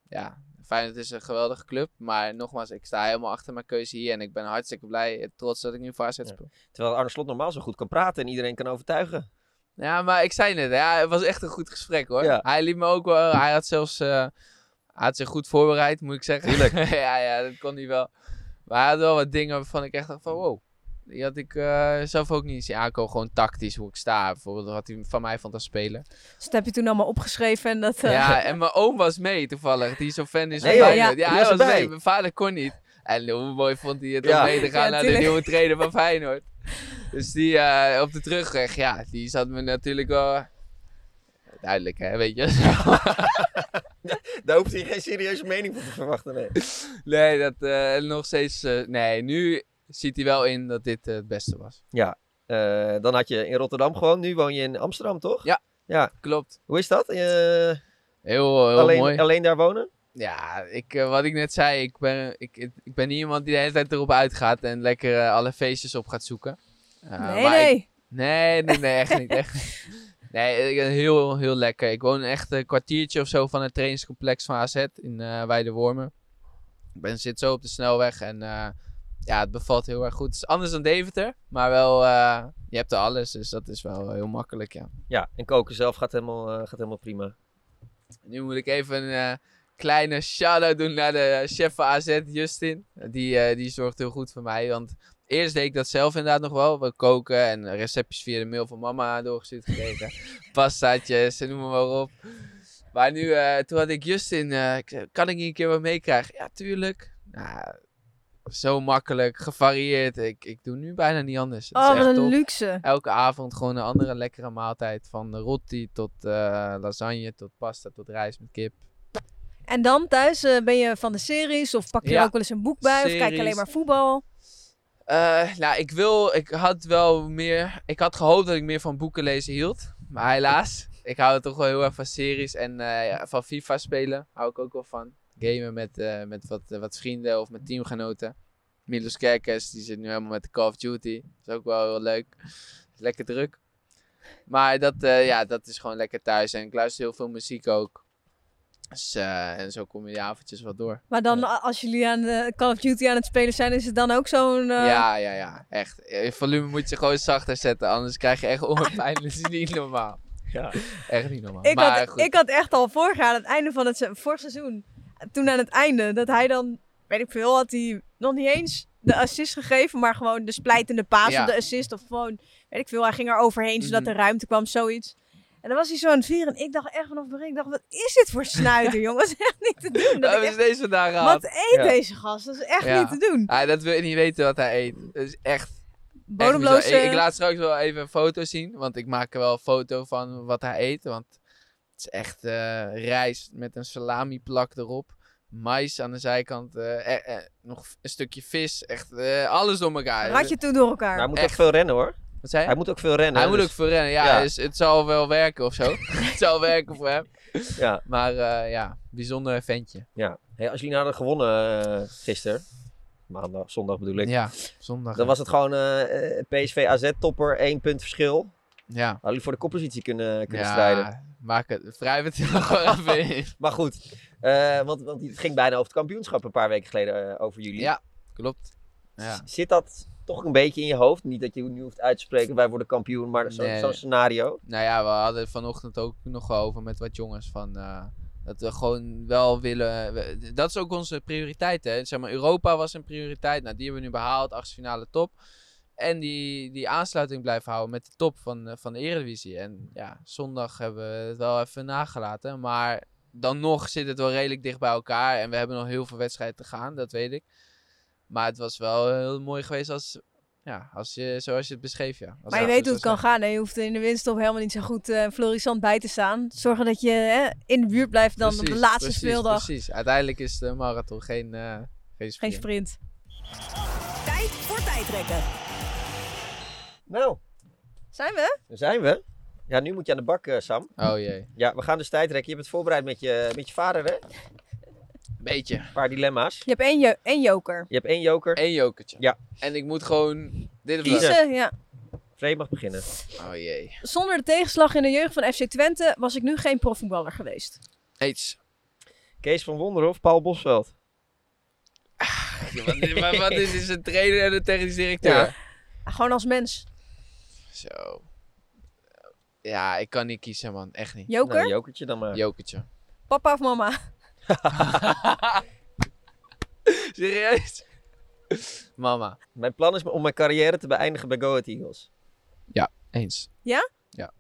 ja, Feyenoord is een geweldige club. Maar nogmaals, ik sta helemaal achter mijn keuze hier. En ik ben hartstikke blij en trots dat ik nu voor AZ Ja. speel. Terwijl Arne Slot normaal zo goed kan praten en iedereen kan overtuigen. Ja, maar ik zei net, ja, het was echt een goed gesprek hoor. Ja. Hij liet me ook wel, hij had zelfs, eh, hij had zich goed voorbereid, moet ik zeggen. Tuurlijk. ja, ja, dat kon hij wel. Maar hij had wel wat dingen waarvan ik echt dacht van, wow. Die had ik eh, zelf ook niet zien aankomen. Gewoon tactisch, hoe ik sta. Bijvoorbeeld wat hij van mij vond als speler. Dus dat heb je toen allemaal opgeschreven en dat... eh, Ja, en mijn oom was mee toevallig. Die zo'n fan is Nee, van. Ja. Ja, hij was mee. Mijn vader kon niet. En hoe mooi vond hij het Ja. om mee te gaan Ja, naar de nieuwe trainer van Feyenoord. Dus die eh, op de terugweg, ja, die zat me natuurlijk wel... Duidelijk, hè, weet je. Daar hoeft hij geen serieuze mening van te verwachten. Nee. nee, dat eh, nog steeds... eh, nee, nu ziet hij wel in dat dit eh, het beste was. Eh, dan had je in Rotterdam gewoon. Nu woon je in Amsterdam, toch? Ja. Ja. Klopt. Hoe is dat? Eh, Heel, heel alleen, mooi. alleen daar wonen? Ja, ik, wat ik net zei, ik ben, ik, ik, ben niet iemand die de hele tijd erop uitgaat en lekker alle feestjes op gaat zoeken. Eh, nee, ik- nee. nee, nee, echt niet. Echt. niet. Nee, ik- heel, heel lekker. Ik woon echt een kwartiertje of zo van het trainingscomplex van AZ in eh Weidewormen. Ik ben, zit zo op de snelweg en eh, ja, het bevalt heel erg goed. Het is anders dan Deventer, maar wel, eh, je hebt er alles, dus dat is wel heel makkelijk, ja. Ja, en koken zelf gaat helemaal, eh, gaat helemaal prima. Nu moet ik even een eh, kleine shout-out doen naar de chef van AZ, Justin. Die, eh, die zorgt heel goed voor mij. Want eerst deed ik dat zelf inderdaad nog wel. We koken en receptjes via de mail van mama doorgestuurd gekregen. Pastaatjes, noem maar op. Maar nu, eh, toen had ik Justin, eh, kan ik hier een keer wat meekrijgen? Ja, tuurlijk. Nou, zo makkelijk, gevarieerd. Ik, ik doe nu bijna niet anders. Het is Oh, wat echt een top luxe. elke avond gewoon een andere lekkere maaltijd. Van rotti tot eh, lasagne, tot pasta, tot rijst met kip. En dan thuis eh, ben je van de series of pak je Ja. ook wel eens een boek bij of kijk je alleen maar voetbal? Eh, nou, ik wil, ik had wel meer, ik had gehoopt dat ik meer van boeken lezen hield. Maar helaas, ik hou toch wel heel erg van series en ja, van FIFA spelen. Hou ik ook wel van. Gamen met, eh, met wat, eh, wat vrienden of met teamgenoten. Milos Kerkers, die zit nu helemaal met de Call of Duty. Dat is ook wel heel leuk. Lekker druk. Maar dat, eh, ja, dat is gewoon lekker thuis. En ik luister heel veel muziek ook. Dus, eh, en zo kom je die avondjes wat door. Maar dan als jullie aan de Call of Duty aan het spelen zijn, is het dan ook zo'n... eh, Ja, ja, ja. Echt. Het volume moet je gewoon zachter zetten. Anders krijg je echt oorpijn. Dat is niet normaal. Ja. Echt niet normaal. Ik, maar had, goed. ik had echt al vorig jaar, aan het einde van het se- vorig seizoen, toen aan het einde, dat hij dan, weet ik veel, had hij nog niet eens de assist gegeven, maar gewoon de splijtende paas Ja. of de assist of gewoon, weet ik veel, hij ging er overheen zodat Mhm. er ruimte kwam, zoiets. En dan was hij zo aan het vieren en ik dacht echt vanaf begin, ik dacht, wat is dit voor snuiter, jongen? Dat is echt niet te doen. Dat echt, ze deze wat eet Ja. deze gast? Dat is echt Ja. niet te doen. Ah, dat wil je niet weten wat hij eet. Dat is echt... Bodemloos. ik, ik laat straks wel even een foto zien. Want ik maak er wel een foto van wat hij eet. Want is echt eh, rijst met een salami plak erop. Mais aan de zijkant. eh, eh, eh, nog een stukje vis. Echt eh, alles door elkaar. Ratje toe door elkaar. Maar hij moet Echt. ook veel rennen hoor. Wat zei je? Hij moet ook veel rennen. Hij moet dus- ook voor rennen. Ja, Ja. Dus het zal wel werken of zo. het zal werken voor hem. Ja. Maar eh, ja, bijzonder ventje. ja. Hey, als jullie nou hadden gewonnen gisteren, maandag, zondag bedoel ik. Ja, zondag. Dan was het gewoon PSV AZ topper, één punt verschil. Ja. Hadden jullie voor de koppositie kunnen, kunnen ja, strijden. Maak het. Wrijf het gewoon even in. Maar goed, eh, want, want het ging bijna over het kampioenschap een paar weken geleden eh, over jullie. Ja, klopt. Ja. Zit dat toch een beetje in je hoofd? Niet dat je nu hoeft uit te spreken, wij worden kampioen, maar Nee, zo'n scenario. Nou ja, we hadden vanochtend ook nog over met wat jongens van... eh, dat we gewoon wel willen... we- dat is ook onze prioriteit, hè. Zeg maar, Europa was een prioriteit. Nou, die hebben we nu behaald. Achtste finale top. En die, die aansluiting blijven houden met de top van, eh, van de Eredivisie. En ja, zondag hebben we het wel even nagelaten. Maar dan nog zit het wel redelijk dicht bij elkaar. En we hebben nog heel veel wedstrijden te gaan, dat weet ik. Maar het was wel heel mooi geweest als, ja, als je, zoals je het beschreef. Ja. Als Maar je weet hoe het kan gaan. Hè? Je hoeft in de winststop helemaal niet zo goed eh florissant bij te staan. Zorgen dat je hè, in de buurt blijft dan op de laatste precies, speeldag. Precies, uiteindelijk is de marathon geen, eh geen sprint. Geen sprint. Tijd voor tijdrekken. Nou, Zijn we? daar zijn we. Ja, nu moet je aan de bak, eh, Sam. Oh jee, Ja, we gaan dus tijd rekken. Je hebt het voorbereid met je, met je vader, hè? beetje. Een paar dilemma's. Je hebt één, jo- één joker. Je hebt één joker. Eén jokertje. Ja. En ik moet gewoon dit of dat. Kiezen, ja. Vree mag beginnen. Oh jee. Zonder de tegenslag in de jeugd van FC Twente was ik nu geen profvoetballer geweest. Eens. Kees van Wonderhof, Paul Bosveld. Ja, wat, wat is, is een trainer en een technisch directeur? Ja. Gewoon als mens. Zo. Ja, ik kan niet kiezen, man. Echt niet. Joker? Nou, jokertje dan maar. Jokertje. Papa of mama? Serieus? Mama. Mijn plan is om mijn carrière te beëindigen bij Go Ahead Eagles. Eens.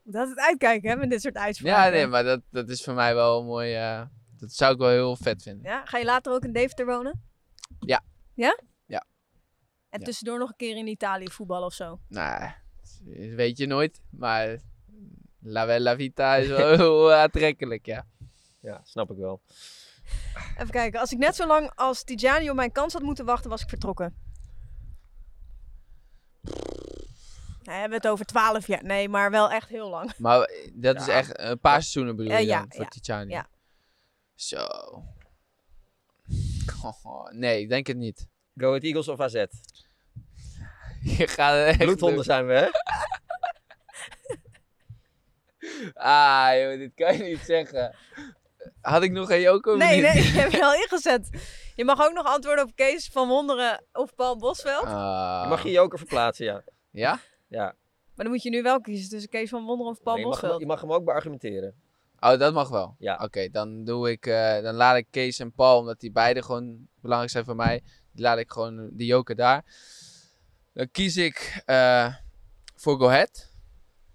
Dat het uitkijken hè, met dit soort Ja, uitspraken. nee, maar dat, dat is voor mij wel een mooi... eh, dat zou ik wel heel vet vinden. Ja? Ga je later ook in Deventer wonen? Ja. Ja? Ja. En Ja. tussendoor nog een keer in Italië voetballen of zo? Nou, weet je nooit. Maar La Bella Vita is wel heel aantrekkelijk, ja. Ja, snap ik wel. Even kijken. Als ik net zo lang als Tijani op mijn kans had moeten wachten, was ik vertrokken. Nou, hebben we het over 12 jaar. Nee, maar wel echt heel lang. Maar dat is Ja. echt een paar seizoenen bedoel Eh, je ja, dan, voor ja, Tijani? ja. Zo. Oh, nee, ik denk het niet. Go Ahead Eagles of AZ? Je gaat echt Bloedhonden zijn we, hè? Ah, joh, dit kan je niet zeggen. Had ik nog een joker? Nee, nee, je hebt je al ingezet. Je mag ook nog antwoorden op Kees van Wonderen of Paul Bosveld. Ah. Je mag je joker verplaatsen, ja. Ja? ja. Maar dan moet je nu wel kiezen tussen Kees van Wonderen of Paul je, mag hem, Bosveld. je mag hem ook beargumenteren. Oh, dat mag wel. Ja. Oké, dan doe ik, eh, dan laat ik Kees en Paul, omdat die beide gewoon belangrijk zijn voor mij, die laat ik gewoon de joker daar. Dan kies ik eh, voor Go Ahead.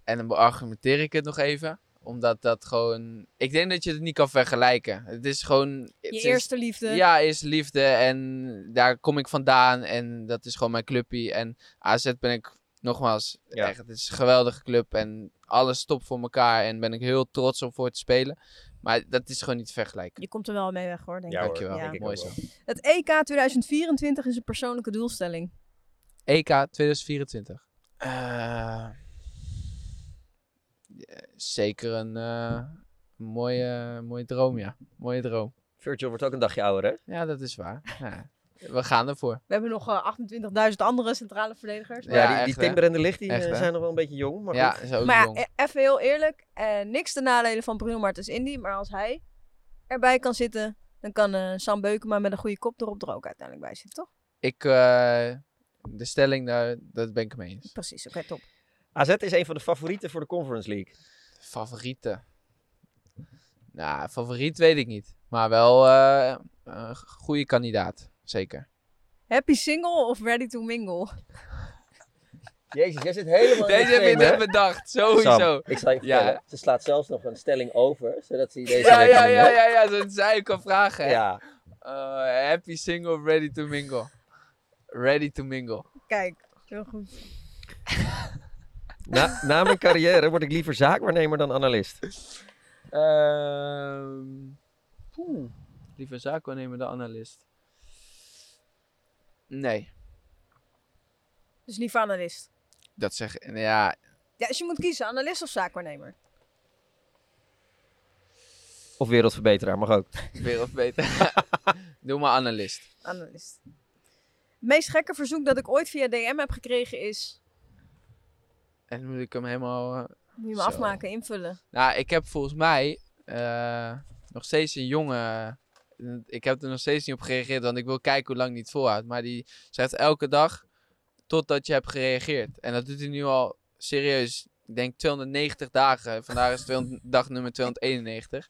En dan beargumenteer ik het nog even. Omdat dat gewoon... Ik denk dat je het niet kan vergelijken. Het is gewoon... Je is- eerste liefde. Ja, is liefde. En daar kom ik vandaan. En dat is gewoon mijn clubpie. En AZ ben ik nogmaals Ja. echt... Het is een geweldige club. En alles stopt voor elkaar. En ben ik heel trots om voor te spelen. Maar dat is gewoon niet te vergelijken. Je komt er wel mee weg hoor, denk Ja, ik. hoor, Dankjewel. denk ik Mooi zo. Het EK 2024 is een persoonlijke doelstelling. EK 2024. Eh, ja, zeker een eh, mooie, mooie droom, ja. Mooie droom. Virgil wordt ook een dagje ouder, hè? Ja, dat is waar. Ja, we gaan ervoor. We hebben nog eh, 28.000 andere centrale verdedigers. Ja, Ja, die, echt, die? Timber en de Licht die, Echt, hè? zijn nog wel een beetje jong. Maar ja, goed. is ook Maar jong. ja, e- even heel eerlijk. eh, niks te nadelen van Bruno Martens Indy. Maar als hij erbij kan zitten, dan kan eh, Sam Beukema met een goede kop erop er ook uiteindelijk bij zitten, toch? Ik, eh, de stelling, daar, dat ben ik mee eens. Precies, oké, top. AZ is een van de favorieten voor de Conference League. Favorieten? Nou, favoriet weet ik niet. Maar wel eh, een goede kandidaat. Zeker. Happy single of ready to mingle? Jezus, jij zit helemaal Deze heb je net bedacht. Sowieso. Sam, ik zal je Ja. Ze slaat zelfs nog een stelling over, zodat ze deze Ja, ja, kan ja, ja, ja, zo zei ik al vragen. Ja, Eh, happy single, ready to mingle. Ready to mingle. Kijk, heel goed. Na, na mijn carrière word ik liever zaakwaarnemer dan analist. Ehm poeh. Liever zaakwaarnemer dan analist. Nee, Dus liever analist. dat zeg Ja, Ja, dus je moet kiezen, analist of zaakwaarnemer. Of wereldverbeteraar, mag ook. wereld beter. Doe maar analist. Analist. Het meest gekke verzoek dat ik ooit via DM heb gekregen is... En dan moet ik hem helemaal. eh, Moet je me Zo. afmaken, invullen. Nou, ik heb volgens mij eh, nog steeds een jongen. Ik heb er nog steeds niet op gereageerd, want ik wil kijken hoe lang hij het volhoudt. Maar die schrijft elke dag totdat je hebt gereageerd. En dat doet hij nu al serieus, ik denk 290 dagen. Vandaag is 200 dag nummer 291.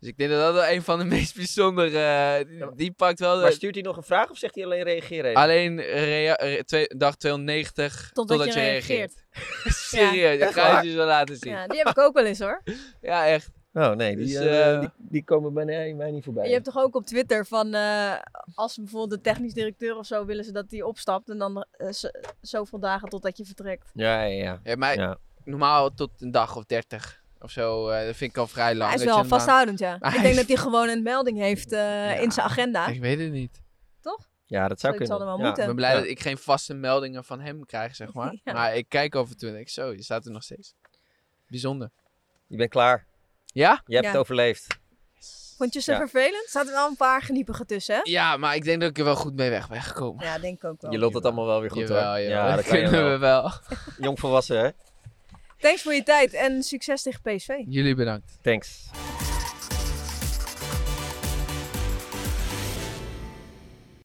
Dus ik denk dat dat wel een van de meest bijzondere... eh, die, die pakt wel... de- Maar stuurt hij nog een vraag of zegt hij alleen reageren? even? Alleen rea- re- twee- dag 290 Totdat totdat, je je reageert. reageert. Serieus, dat ga je je zo laten zien. Ja, die heb ik ook wel eens hoor. Ja, echt. Oh nee, die, Dus, eh, eh, die, die komen bij mij, mij niet voorbij. Je hebt toch ook op Twitter van eh, als bijvoorbeeld de technisch directeur of zo willen ze dat die opstapt en dan z- zoveel dagen totdat je vertrekt. Ja, ja, ja. Ja, maar Ja. normaal tot een dag of dertig of zo. eh, dat vind ik al vrij lang. Hij is wel vasthoudend, ja. Ik denk is- dat hij gewoon een melding heeft eh, in zijn agenda. Ik weet het niet. Ja, dat zou kunnen. er wel Ja. moeten. Ik ben blij Ja. dat ik geen vaste meldingen van hem krijg, zeg maar. Ja. Maar ik kijk af en toe en denk ik, zo, je staat er nog steeds. Bijzonder. Je bent klaar. Ja? Je hebt Ja. het overleefd. Vond je ze Ja. vervelend? Er zaten wel een paar geniepige tussen, hè? Ja, maar ik denk dat ik er wel goed mee weg ben gekomen. Ja, denk ik ook wel. Je loopt het allemaal wel weer goed Jawel, hoor. jawel. Ja, dat kunnen we wel. Jong volwassen hè? Thanks voor je tijd en succes tegen PSV. Jullie bedankt. Thanks.